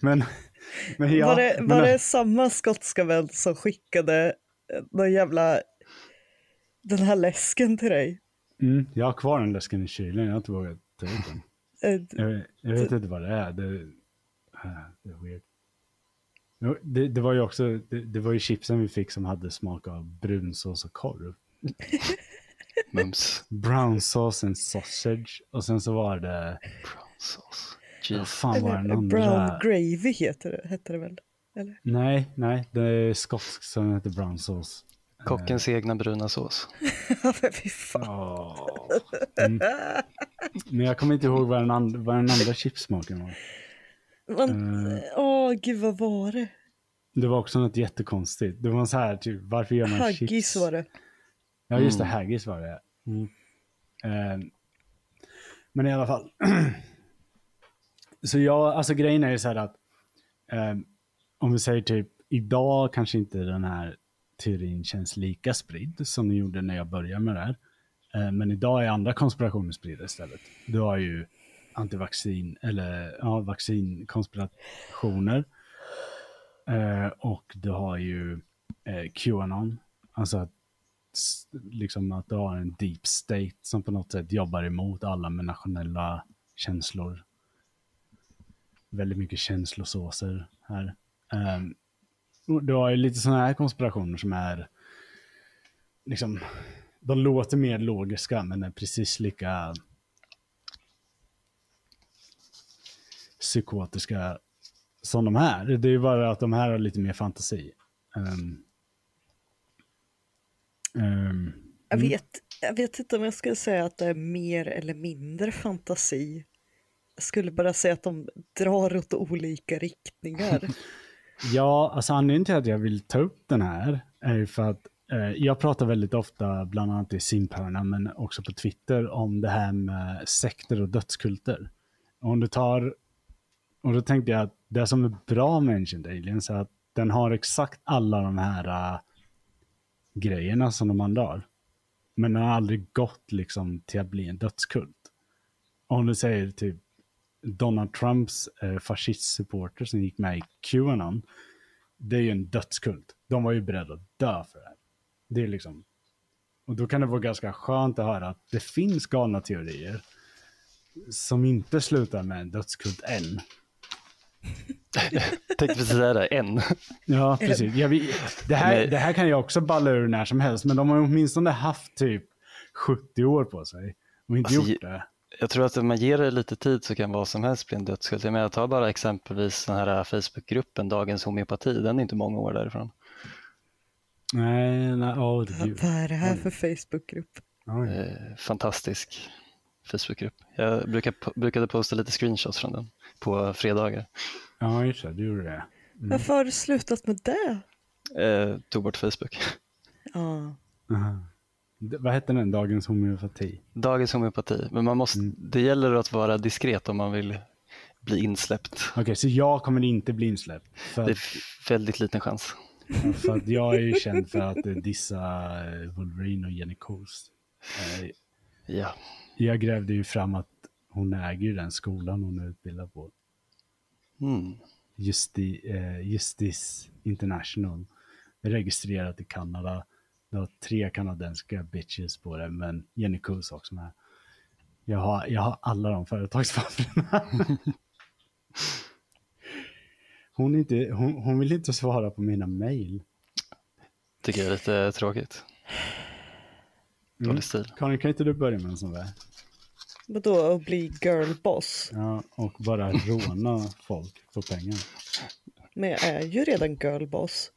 Men men ja, var det, var men... det samma skotska vän som skickade någon jävla, den här läsken till dig? Mm, jag har kvar den läsken i kylen, jag har inte vågat ta ut den. Eh, jag, jag, vet inte vad det är, det, äh, det är weird. Det, det, var ju också, det, det, var ju chipsen vi fick som hade smak av brunsås och korv. Mums. Brown sauce and sausage. Och sen så var det... Brown sauce. Vad fan var den andra? Brown gravy heter det, heter det väl? Eller? Nej, nej, det är skotsk som heter brown sauce. Kockens uh, egna bruna sås. Fy fan. Oh. Mm. Men jag kommer inte ihåg vad den, and vad den andra chipsmaken var. Åh, uh, oh, gud vad var det? Det var också något jättekonstigt. Det var så här, typ, varför gör man haggis chips? Haggis var det. Ja, just det, mm. haggis var det. Mm. Uh, men i alla fall. så jag, alltså grejen är ju så här att eh, om vi säger typ idag kanske inte den här teorin känns lika spridd som den gjorde när jag började med det här. Eh, men idag är andra konspirationer spridda istället. Du har ju antivaccin, eller ja, vaccinkonspirationer. Eh, och du har ju eh, Qanon, alltså att, liksom att du har en deep state som på något sätt jobbar emot alla med nationella känslor. Väldigt mycket känslosåser här. Um, du har ju lite sådana här konspirationer som är liksom, de låter mer logiska men är precis lika psykotiska som de här. Det är ju bara att de här har lite mer fantasi. Um, um, jag, mm. vet, jag vet inte om jag skulle säga att det är mer eller mindre fantasi. Jag skulle bara säga att de drar åt olika riktningar. ja, alltså anledningen till att jag vill ta upp den här är ju för att eh, jag pratar väldigt ofta, bland annat i Simphörna, men också på Twitter, om det här med sekter och dödskulter. Om du tar, och då tänkte jag att det som är bra med Ancient Aliens är att den har exakt alla de här uh, grejerna som de andra har. Men den har aldrig gått liksom till att bli en dödskult. Om du säger typ Donald Trumps eh, fascistsupporter som gick med i Qanon. Det är ju en dödskult. De var ju beredda att dö för det Det är liksom... Och då kan det vara ganska skönt att höra att det finns galna teorier som inte slutar med en dödskult än. Tänkte precis säga det, en. Ja, precis. Ja, vi, det, här, det här kan ju också balla ur när som helst, men de har åtminstone haft typ 70 år på sig och inte alltså, gjort det. Jag tror att om man ger det lite tid så kan vad som helst bli en dödsskuld. Jag menar, ta bara exempelvis den här Facebookgruppen Dagens homeopati, den är inte många år därifrån. Nej, nej, oh, det, Vad är det här för Facebookgrupp? Eh, fantastisk Facebookgrupp. Jag brukar, brukade posta lite screenshots från den på fredagar. Ja, just det, du gjorde det. Mm. Varför har du slutat med det? Eh, tog bort Facebook. Ja. Aha. Vad hette den? Dagens homeopati? Dagens homeopati, men man måste, mm. det gäller att vara diskret om man vill bli insläppt. Okej, okay, så jag kommer inte bli insläppt? För det är väldigt liten chans. För att jag är ju känd för att dissa eh, Wolverine och Jenny Coast. Eh, ja. Jag grävde ju fram att hon äger den skolan hon är utbildad på. Mm. Justi, eh, Justice International. Registrerat i Kanada. Det har tre kanadensiska bitches på det, men Jenny Kus också med. Jag har, jag har alla de företagspapperna. hon, inte, hon, hon vill inte svara på mina mejl. Tycker jag är lite tråkigt. Dålig mm. stil. Karin, kan inte du börja med en sån där? Vadå, att bli girlboss? Ja, och bara råna folk på pengar. Men jag är ju redan girlboss.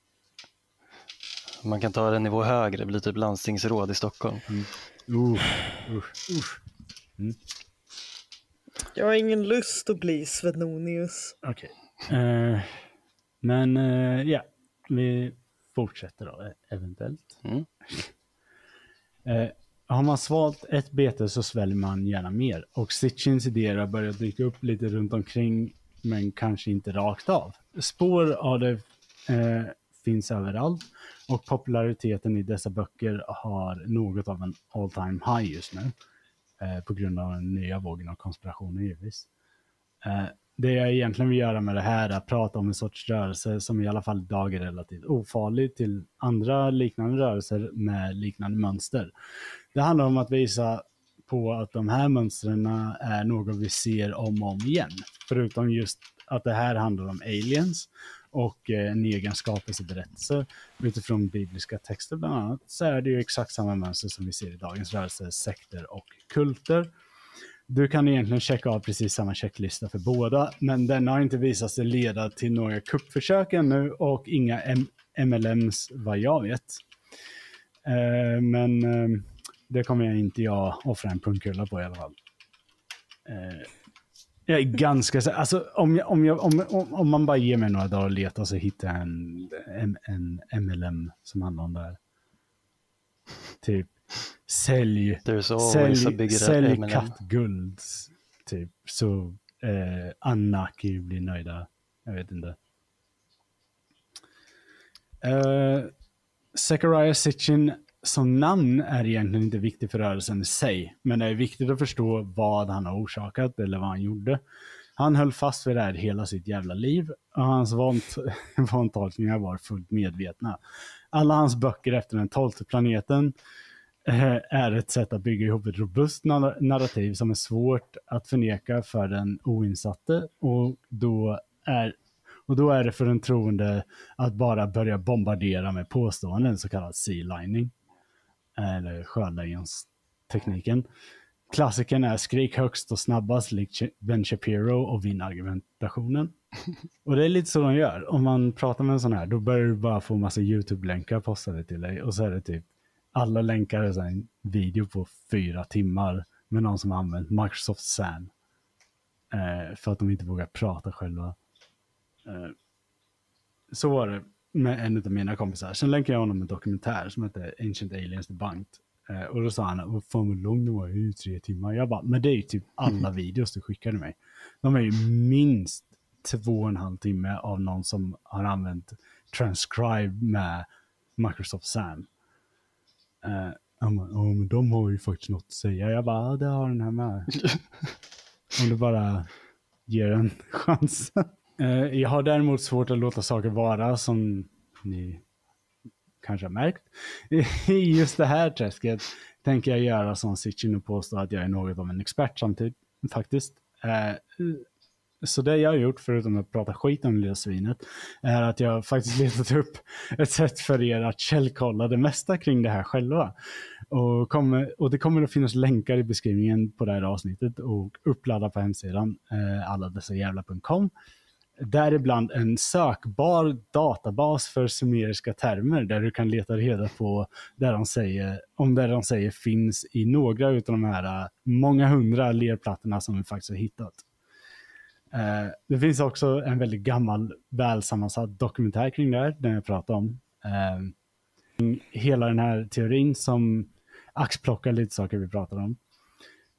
Man kan ta en nivå högre, bli typ landstingsråd i Stockholm. Mm. Uh, uh, uh. Mm. Jag har ingen lust att bli Svenonius. Okej. Okay. Uh, eh, men uh, ja, vi fortsätter då eventuellt. Mm. Uh, har man svalt ett bete så sväljer man gärna mer. Och Sitchins idéer har börjat dyka upp lite runt omkring men kanske inte rakt av. Spår av det eh, finns överallt och populariteten i dessa böcker har något av en all time high just nu. Eh, på grund av den nya vågen av konspirationer givetvis. Eh, det jag egentligen vill göra med det här är att prata om en sorts rörelse som i alla fall idag är relativt ofarlig till andra liknande rörelser med liknande mönster. Det handlar om att visa på att de här mönstren är något vi ser om och om igen. Förutom just att det här handlar om aliens och eh, en egen skapelseberättelse utifrån bibliska texter bland annat, så är det ju exakt samma mönster som vi ser i dagens rörelse, sekter och kulter. Du kan egentligen checka av precis samma checklista för båda, men den har inte visat sig leda till några kuppförsök ännu och inga M MLMs vad jag vet. Eh, men eh, det kommer jag inte jag offra en pungkula på i alla fall. Eh, jag är ganska säker. Alltså, om, jag, om, jag, om, om, man bara ger mig några dagar och letar så hittar jag en, en, en MLM som handlar om det här. Typ, sälj, sälj, sälj kattguld. Typ, så eh, Anaki blir nöjda. Jag vet inte. Uh, Zechariah Sitchin som namn är egentligen inte viktigt för rörelsen i sig, men det är viktigt att förstå vad han har orsakat eller vad han gjorde. Han höll fast vid det här hela sitt jävla liv och hans vantolkningar var fullt medvetna. Alla hans böcker efter den tolfte planeten eh, är ett sätt att bygga ihop ett robust narrativ som är svårt att förneka för den oinsatte och då är och då är det för den troende att bara börja bombardera med påståenden, så kallad sea lining. Eller sjölejonstekniken. Klassikern är skrik högst och snabbast likt Ben Shapiro och vinn argumentationen. Och det är lite så de gör. Om man pratar med en sån här, då börjar du bara få massa YouTube-länkar postade till dig. Och så är det typ, alla länkar är en video på fyra timmar med någon som har använt Microsoft SAN. Eh, för att de inte vågar prata själva. Eh, så var det med en av mina kompisar. Sen länkade jag honom en dokumentär som heter Ancient Aliens Debunked. Eh, och då sa han, vad fan vad lång den var, ju tre timmar. Jag bara, men det är ju typ alla videos du skickade mig. De är ju minst två och en halv timme av någon som har använt transcribe med Microsoft SAM. Uh, han bara, oh, men de har ju faktiskt något att säga. Jag bara, ja, det har den här med. Om du bara ger en chans. Eh, jag har däremot svårt att låta saker vara som ni kanske har märkt. I just det här träsket tänker jag göra som Sitchin och påstå att jag är något av en expert samtidigt, faktiskt. Eh, så det jag har gjort, förutom att prata skit om det lilla svinet, är att jag faktiskt letat upp ett sätt för er att källkolla det mesta kring det här själva. Och, kommer, och det kommer att finnas länkar i beskrivningen på det här avsnittet och uppladda på hemsidan, eh, alladessajävla.com. Däribland en sökbar databas för sumeriska termer där du kan leta reda på där de säger, om det de säger finns i några av de här äh, många hundra lerplattorna som vi faktiskt har hittat. Eh, det finns också en väldigt gammal, välsammansatt dokumentär kring det här, den jag pratade om. Eh, hela den här teorin som axplockar lite saker vi pratar om.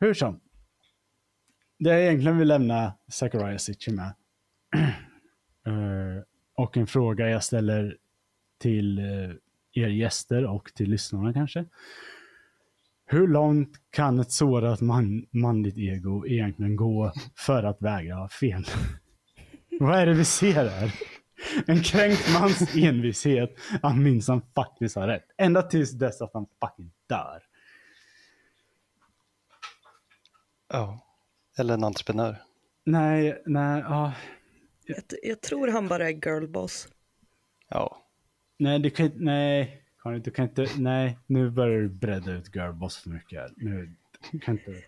Hur som. Det jag egentligen vill lämna Zachariah Sitchy med eh, och en fråga jag ställer till eh, er gäster och till lyssnarna kanske. Hur långt kan ett sårat man, manligt ego egentligen gå för att vägra ha fel? Vad är det vi ser här? En kränkt mans envishet att minsann faktiskt har rätt. Ända tills dess att han fucking dör. Ja, eller en entreprenör. Nej, nej, ja. Jag, jag tror han bara är girlboss. Ja. Nej, det kan nej. Karin, du kan inte, nej, nu börjar du bredda ut girlboss för mycket. Nu, du kan inte.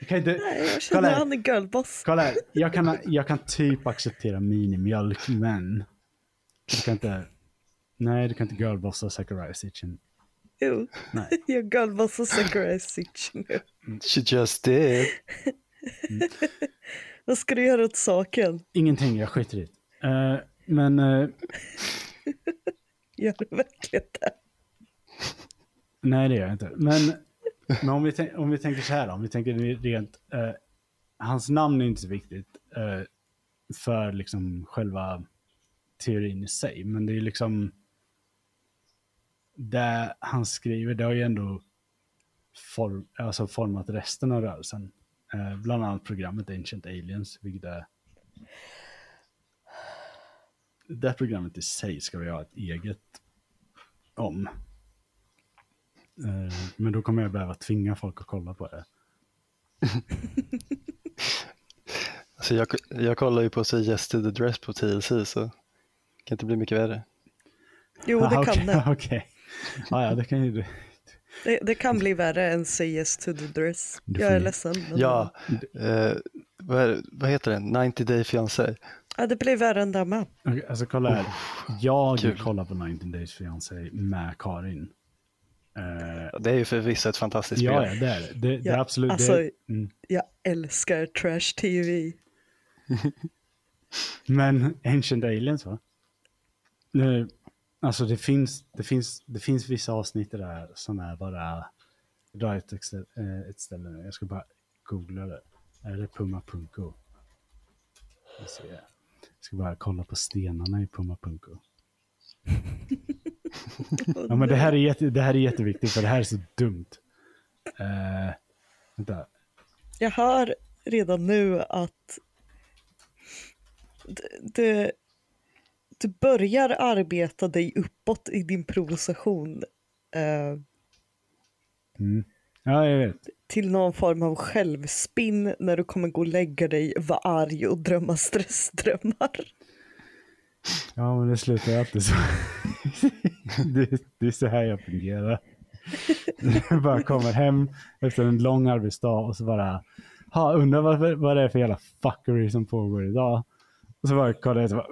Du kan inte nej, jag känner han är girlboss. Kolla här, jag kan, jag kan typ acceptera minimjölk, men du kan inte, nej, du kan inte girlbossa Zachariah Sitchin. Jo, nej. jag girlbossar Zachariah Sitchin nu. She just did. Mm. Vad ska du göra åt saken? Ingenting, jag skiter i det. Uh, men... Uh... Gör du verkligen det? Nej, det gör jag inte. Men, men om, vi om vi tänker så här då, om vi tänker rent, eh, hans namn är inte så viktigt för liksom själva teorin i sig, men det är liksom det han skriver, det har ju ändå form, alltså format resten av rörelsen. Eh, bland annat programmet Ancient Aliens, vilket är det programmet i sig ska vi ha ett eget om. Eh, men då kommer jag behöva tvinga folk att kolla på det. alltså jag, jag kollar ju på Say Yes to the Dress på TLC så det kan inte bli mycket värre. Jo, det kan okay, det. Okej. Okay. Ah, ja, det kan ju det, det kan bli värre än Say Yes to the Dress. Jag är ledsen. Men... Ja, eh, vad, är, vad heter den? 90 Day Fiancé. Ja, det blir värre än det med. Okay, alltså kolla här. Jag Kul. kollar på 90 Days Fiancé med Karin. Uh, det är ju förvisso ett fantastiskt spel. Ja, ja det är det. det, det är absolut. Alltså, det, mm. Jag älskar Trash TV. Men Ancient Aliens va? Nu, alltså det finns, det, finns, det finns vissa avsnitt där som är bara... Dra ett, eh, ett ställe nu. Jag ska bara googla det. Är det Puma.co? Jag ska bara kolla på stenarna i Puma.co. ja, men det här, är jätte, det här är jätteviktigt för det här är så dumt. Uh, vänta. Jag hör redan nu att det, du börjar arbeta dig uppåt i din provokation. Uh, mm. Ja, jag vet. Till någon form av självspinn när du kommer gå och lägga dig, vara arg och drömma stressdrömmar. Ja, men det slutar alltid så. det, det är så här jag fungerar. Jag bara kommer hem efter en lång arbetsdag och så bara, ha, undrar vad, vad det är för jävla fuckery som pågår idag. Och så bara kollar jag och bara,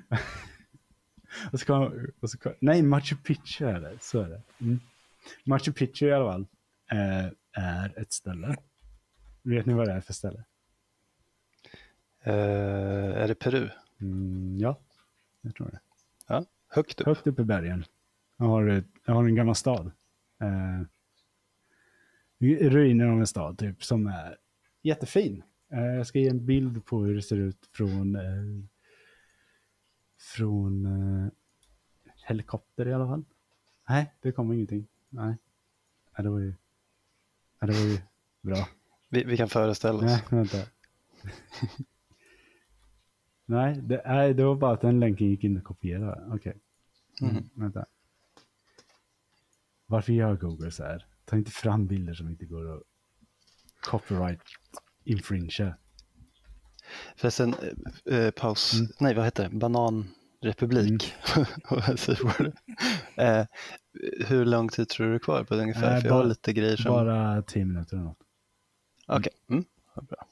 och så kom, och så kom, nej, Machu Picchu är det. Så är det. Mm. Machu Picchu i alla fall är, eh, är ett ställe. Vet ni vad det är för ställe? Uh, är det Peru? Mm, ja, jag tror det. Ja, högt upp. Högt upp i bergen. Jag har, jag har en gammal stad. Uh, ruiner av en stad typ som är jättefin. Jag ska ge en bild på hur det ser ut från från helikopter i alla fall. Nej, det kommer ingenting. Nej, ja, det var ju, ja, det var ju bra. Vi, vi kan föreställa oss. Nej, vänta. Nej, det, nej, det var bara att den länken gick in och kopierade. Okej. Okay. Mm. Mm, vänta. Varför gör Google så här? Ta inte fram bilder som inte går att copyright infringe. Förresten, eh, eh, paus, mm. nej vad heter det, bananrepublik. Mm. eh, hur lång tid tror du är kvar på det ungefär? Äh, För jag har lite grejer som... Bara tio minuter eller något. Okej, okay. mm. bra.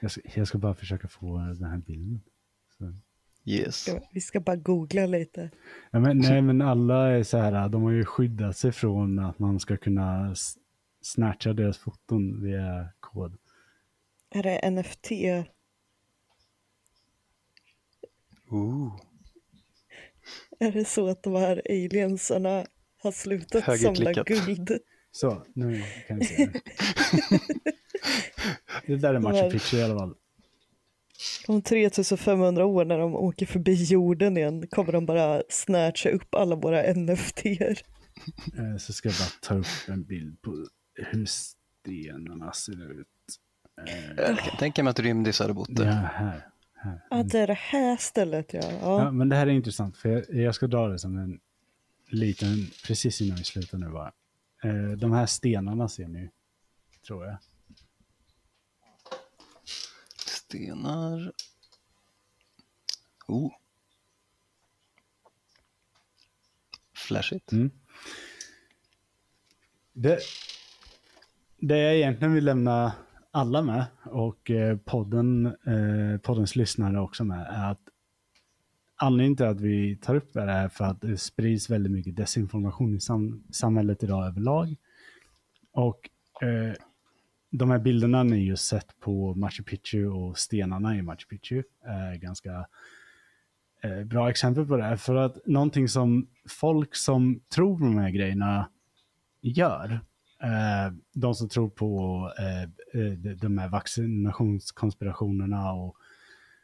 Jag ska, jag ska bara försöka få den här bilden. Yes. Vi ska bara googla lite. Ja, men, nej, men alla är så här, de har ju skyddat sig från att man ska kunna snatcha deras foton via kod. Är det NFT? Ooh. Är det så att de här aliensarna har slutat samla guld? Så, nu kan vi se. det där är Machu Picchu i alla fall. Om 3500 år när de åker förbi jorden igen kommer de bara snatcha upp alla våra NFT. Eh, så ska jag bara ta upp en bild på hur stenarna ser ut. Eh, jag kan tänka mig att rymdis hade bott där. Ja, här. Här. Ja, det är det här stället ja. ja. ja men det här är intressant för jag, jag, ska dra det som en liten, precis innan vi slutar nu bara. Eh, de här stenarna ser ni, tror jag. Stenar. Oh. Flashigt. Mm. Det, det jag egentligen vill lämna alla med och eh, podden, eh, poddens lyssnare också med är att anledningen till att vi tar upp det här är för att det sprids väldigt mycket desinformation i sam samhället idag överlag. Och eh, de här bilderna ni just sett på Machu Picchu och stenarna i Machu Picchu är ganska eh, bra exempel på det. Här. För att någonting som folk som tror på de här grejerna gör, eh, de som tror på eh Eh, de här vaccinationskonspirationerna och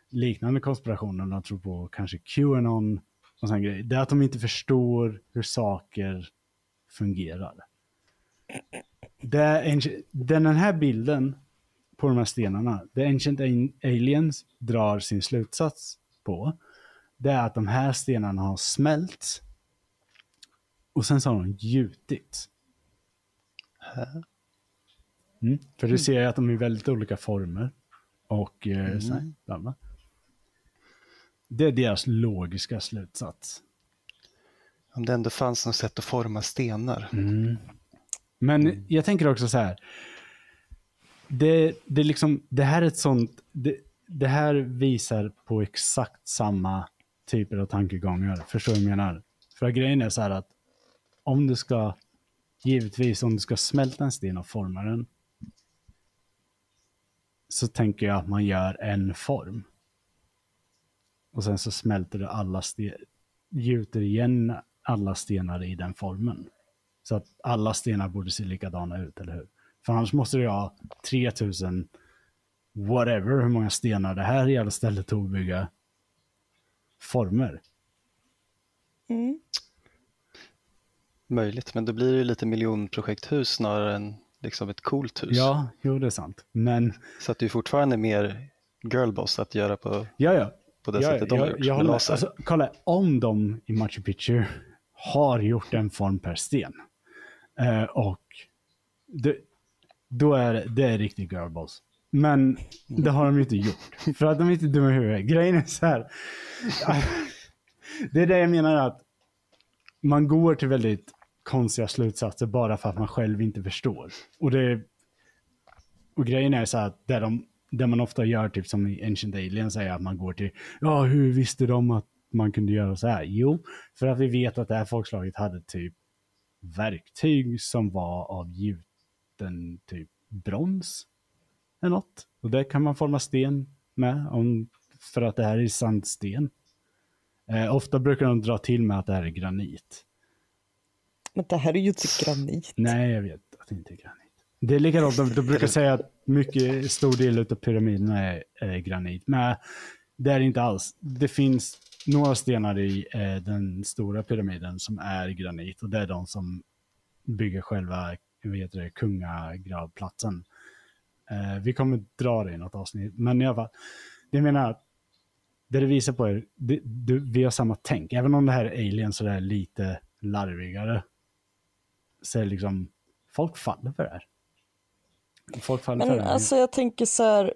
liknande konspirationer, de tror på kanske Qanon och sån grej. det är att de inte förstår hur saker fungerar det den här bilden på de här stenarna, det Ancient Aliens drar sin slutsats på, det är att de här stenarna har smält och sen så har de gjutit. Mm, för du ser att de är väldigt olika former. Och eh, mm. så här, Det är deras logiska slutsats. Om det ändå fanns något sätt att forma stenar. Mm. Men mm. jag tänker också så här. Det, det, liksom, det här är ett sånt, det, det här visar på exakt samma typer av tankegångar. Förstår du vad jag menar? För grejen är så här att om du ska, givetvis om du ska smälta en sten och forma den, så tänker jag att man gör en form. Och sen så smälter du alla sten, gjuter igen alla stenar i den formen. Så att alla stenar borde se likadana ut, eller hur? För annars måste du ha 3000, whatever, hur många stenar det här jävla stället tog att bygga. former. Mm. Möjligt, men då blir det ju lite miljonprojekthus snarare än liksom ett coolt hus. Ja, jo det är sant. Men Så att det är fortfarande mer girlboss att göra på, ja, ja. på det ja, sättet de har gjort. jag med håller, alltså, kolla, om de i Machu Picchu har gjort en form per sten eh, och det, då är det, det är riktigt girlboss. Men det har de ju inte gjort. För att de är inte dumma i huvudet. Grejen är så här. Det är det jag menar att man går till väldigt konstiga slutsatser bara för att man själv inte förstår. Och, det, och grejen är så här att där, de, där man ofta gör, typ som i Ancient Alien, säger att man går till, ja hur visste de att man kunde göra så här? Jo, för att vi vet att det här folkslaget hade typ verktyg som var av gjuten typ brons. Eller något. Och det kan man forma sten med, om, för att det här är sandsten. Eh, ofta brukar de dra till med att det här är granit. Men det här är ju inte granit. Nej, jag vet att det inte är granit. Det är likadant, de, de brukar säga att mycket stor del av pyramiderna är, är granit. Men det är det inte alls. Det finns några stenar i eh, den stora pyramiden som är granit och det är de som bygger själva vad heter det, kungagravplatsen. Eh, vi kommer dra det i något avsnitt, men i alla fall. Det jag menar att det det visar på är det, det, vi har samma tänk. Även om det här är alien så det är lite larvigare. Så är det liksom, folk faller för det här. Folk faller för Men det här. alltså jag tänker så här.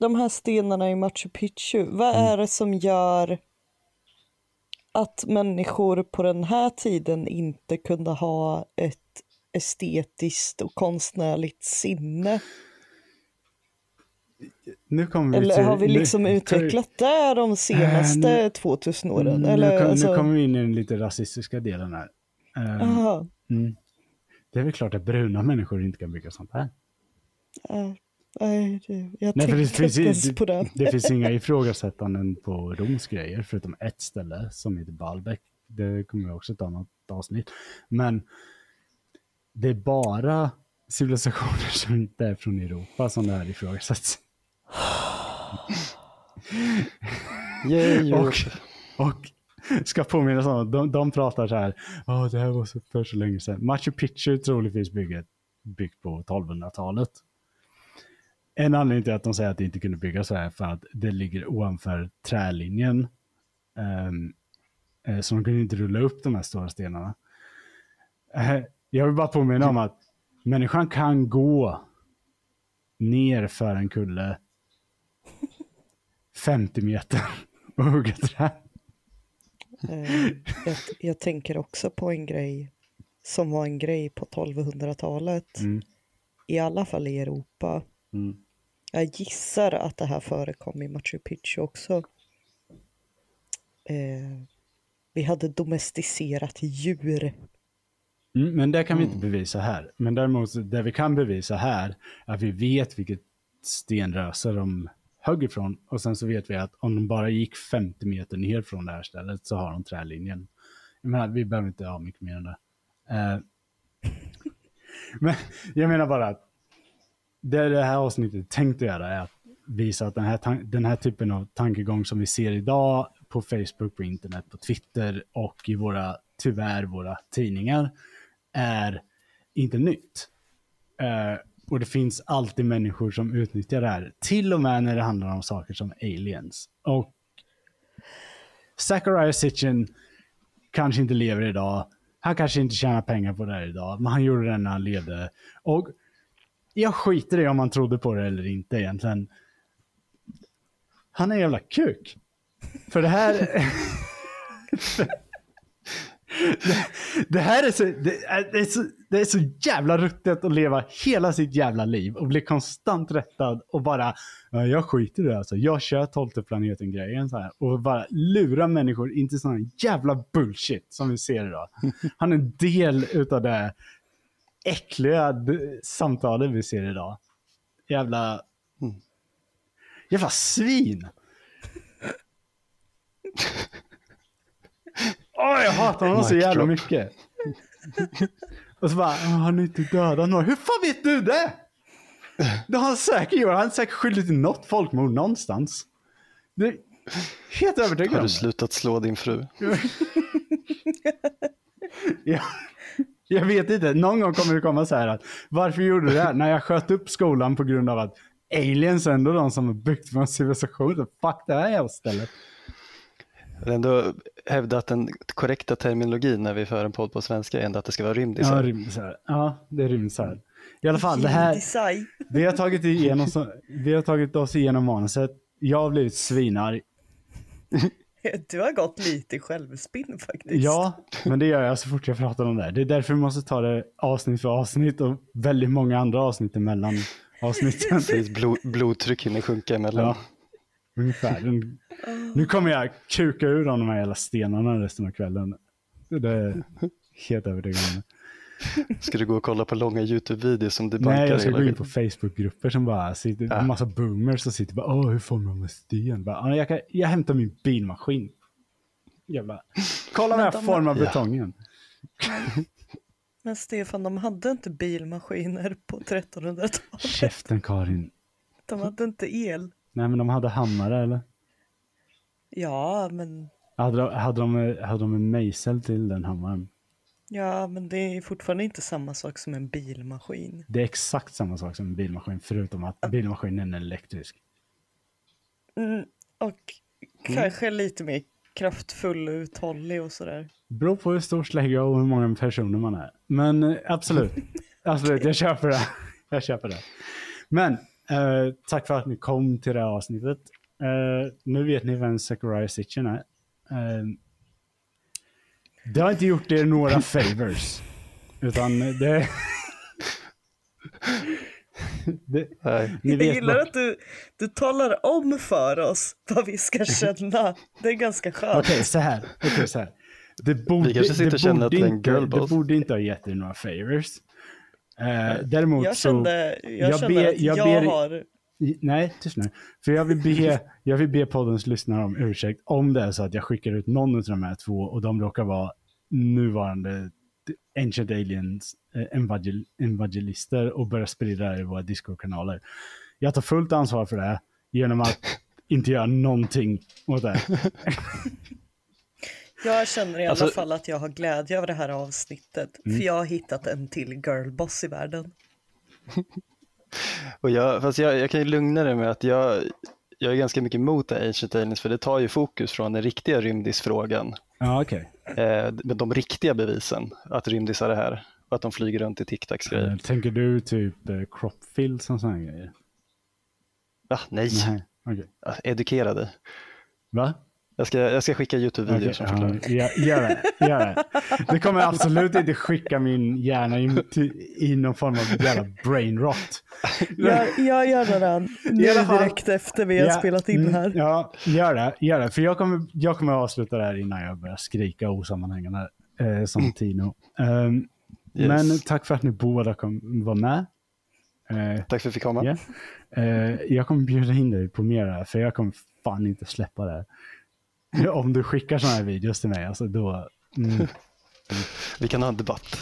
De här stenarna i Machu Picchu, vad Mm. är det som gör att människor på den här tiden inte kunde ha ett estetiskt och konstnärligt sinne? nu kommer vi Eller till- har vi liksom nu- utvecklat det de senaste Eh, nu- 2000 åren? Eller, nu, kom, alltså, nu kommer vi in i den lite rasistiska delen här. Aha, mm. Det är väl klart att bruna människor inte kan bygga sånt här. eh, nej, det- jag Nej, för det finns, på det. det finns inga ifrågasättanden på Roms grejer, förutom ett ställe som heter Baalbek. Det kommer vi också ta något avsnitt. Men det är bara civilisationer som inte är från Europa som det här ifrågasätts. Yay, Och, och ska påminnas om att de, de pratar så här, Oh, det här var så, för så länge sedan. Machu Picchu troligtvis bygget byggt på 1200-talet. En anledning till att de säger att det inte kunde byggas så här för att det ligger ovanför trälinjen. Um, ehm, eh, så de kunde inte rulla upp de här stora stenarna. Eh, jag vill bara påminna om att människan kan gå ner för en kulle 50 meter och hugga träd. Eh, jag, jag tänker också på en grej som var en grej på 1200-talet. Mm. I alla fall i Europa. Mm. Jag gissar att det här förekom i Machu Picchu också. Eh, vi hade domesticerat djur. Mm, men det kan vi inte bevisa här. Men däremot, det vi kan bevisa här, är att vi vet vilket stenröse de högg ifrån. Och sen så vet vi att om de bara gick 50 meter ner från det här stället så har de trälinjen. Jag menar, vi behöver inte ha mycket mer än det. Eh, men jag menar bara att det det här avsnittet tänkte tänkt att göra är att visa att den här, den här typen av tankegång som vi ser idag på Facebook, på internet, på Twitter och i våra, tyvärr, våra tidningar är inte nytt. Eh, och det finns alltid människor som utnyttjar det här. Till och med när det handlar om saker som aliens. Och Zachariah Sitchin kanske inte lever idag. Han kanske inte tjänar pengar på det här idag. Men han gjorde det när han levde. Och jag skiter i om han trodde på det eller inte egentligen. Han är en jävla kuk. För det här... det, det här är så det, är, det, är så... det är så jävla ruttet att leva hela sitt jävla liv och bli konstant rättad och bara, "Ja, jag skiter i det alltså. Jag kör tolfte planeten-grejen så här och bara lura människor inte sån här jävla bullshit som vi ser idag. Han är en del utav det äckliga samtalet vi ser idag. Jävla... Jävla svin! Åh, jag hatar honom så jävla mycket. Och så bara, "Ja, han har inte dödat några. Hur fan vet du det? Det har han säkert gjort. Han är säkert skyldig till något folkmord någonstans. Det, Helt övertygad Har du slutat slå din fru? Ja. Jag vet inte, någon gång kommer det komma så här att varför gjorde du det här? När jag sköt upp skolan på grund av att aliens är ändå de som har byggt vår civilisation. Så fuck det här jävla stället. Jag vill ändå hävda att den korrekta terminologin när vi för en podd på svenska är ändå att det ska vara Ja, rymdisar. rymdisar. Ja, det är rymdisar. I alla fall, det här, vi har tagit, igenom, vi har tagit oss igenom manuset. Jag har blivit svinarg. Du har gått lite i självspinn faktiskt. Ja, men det gör jag så fort jag pratar om det här. Det är därför vi måste ta det avsnitt för avsnitt och väldigt många andra avsnitt emellan avsnitten. Precis, blod, blodtryck hinner sjunka emellan. Ja, ungefär. Nu kommer jag kuka ur de här jävla stenarna resten av kvällen. Det är helt övertygande. Ska du gå och kolla på långa YouTube-videos som debankar Nej, jag ska gå in på Facebookgrupper som bara sitter, Ja. en massa boomers som sitter bara, åh, hur formar man sten? Bara, "Ja, jag, kan, jag hämtar min bilmaskin. Jävla, kolla när jag de- formar Ja. betongen. Men Stefan, de hade inte bilmaskiner på 1300-talet. Käften Karin. De hade inte el. Nej, men de hade hammare eller? Ja, men, Hade de, hade de, hade de en mejsel till den hammaren? ja, men det är fortfarande inte samma sak som en bilmaskin. Det är exakt samma sak som en bilmaskin, förutom att bilmaskinen är elektrisk. Mm, och kanske lite mer kraftfull och uthållig och sådär. Beror på hur stor slägga och hur många personer man är. Men eh, absolut, absolut, jag köper det. Jag köper det. Men eh, tack för att ni kom till det här avsnittet. Eh, nu vet ni vem Zachariah Sitchin är. Eh, det har inte gjort er några favors. Utan det... det Nej. ni Jag vet gillar bara- att du, du talar om för oss vad vi ska känna. Det är ganska skönt. Okej, så här. Okej, så här. Det borde, Vi kanske sitter det och känner borde att det är en inte, girlboss. Det borde inte ha gett er några favors. Eh, däremot Jag så... kände, jag jag kände ber- att jag jag, ber- har... Nej, tyst nu. För jag vill, be, jag vill be poddens lyssnare om ursäkt om det är så att jag skickar ut någon av de här två och de råkar vara nuvarande Ancient Aliens eh, evangel, evangelister och börjar sprida det i våra Discord-kanaler. Jag tar fullt ansvar för det genom att inte göra någonting åt det. Jag känner i alla Alltså- fall att jag har glädje av det här avsnittet. Mm. För jag har hittat en till girlboss i världen. Och jag, fast jag, jag kan ju lugna dig med att jag, jag är ganska mycket emot Ancient Aliens för det tar ju fokus från den riktiga rymdisfrågan. Ja, okej. Eh, med de riktiga bevisen att rymdisar är här och att de flyger runt i Tic Tacs grejer. Eh, Tänker du typ eh, cropfields och sådana grejer? Va? Nej, Nej. Ja, educera dig. Va? Jag ska, jag ska skicka YouTube-videor Okej, som ja, förklarar. ja, gör det. Gör det. Det kommer absolut inte skicka min hjärna in till- i någon form av jävla brain rot. Jag, jag gör det redan nu direkt efter vi har Ja, spelat in mm, här. Ja, gör det. Gör det. För jag kommer, jag kommer avsluta det här innan jag börjar skrika osammanhängande eh, som Tino. Um, Yes. Men tack för att ni båda kom, var med. Eh, Tack för att jag fick komma. Ja. Eh, jag kommer bjuda in dig på mer här, för jag kommer fan inte släppa det här. Om du skickar sådana här videos till mig, alltså då... Mm, Vi kan ha en debatt.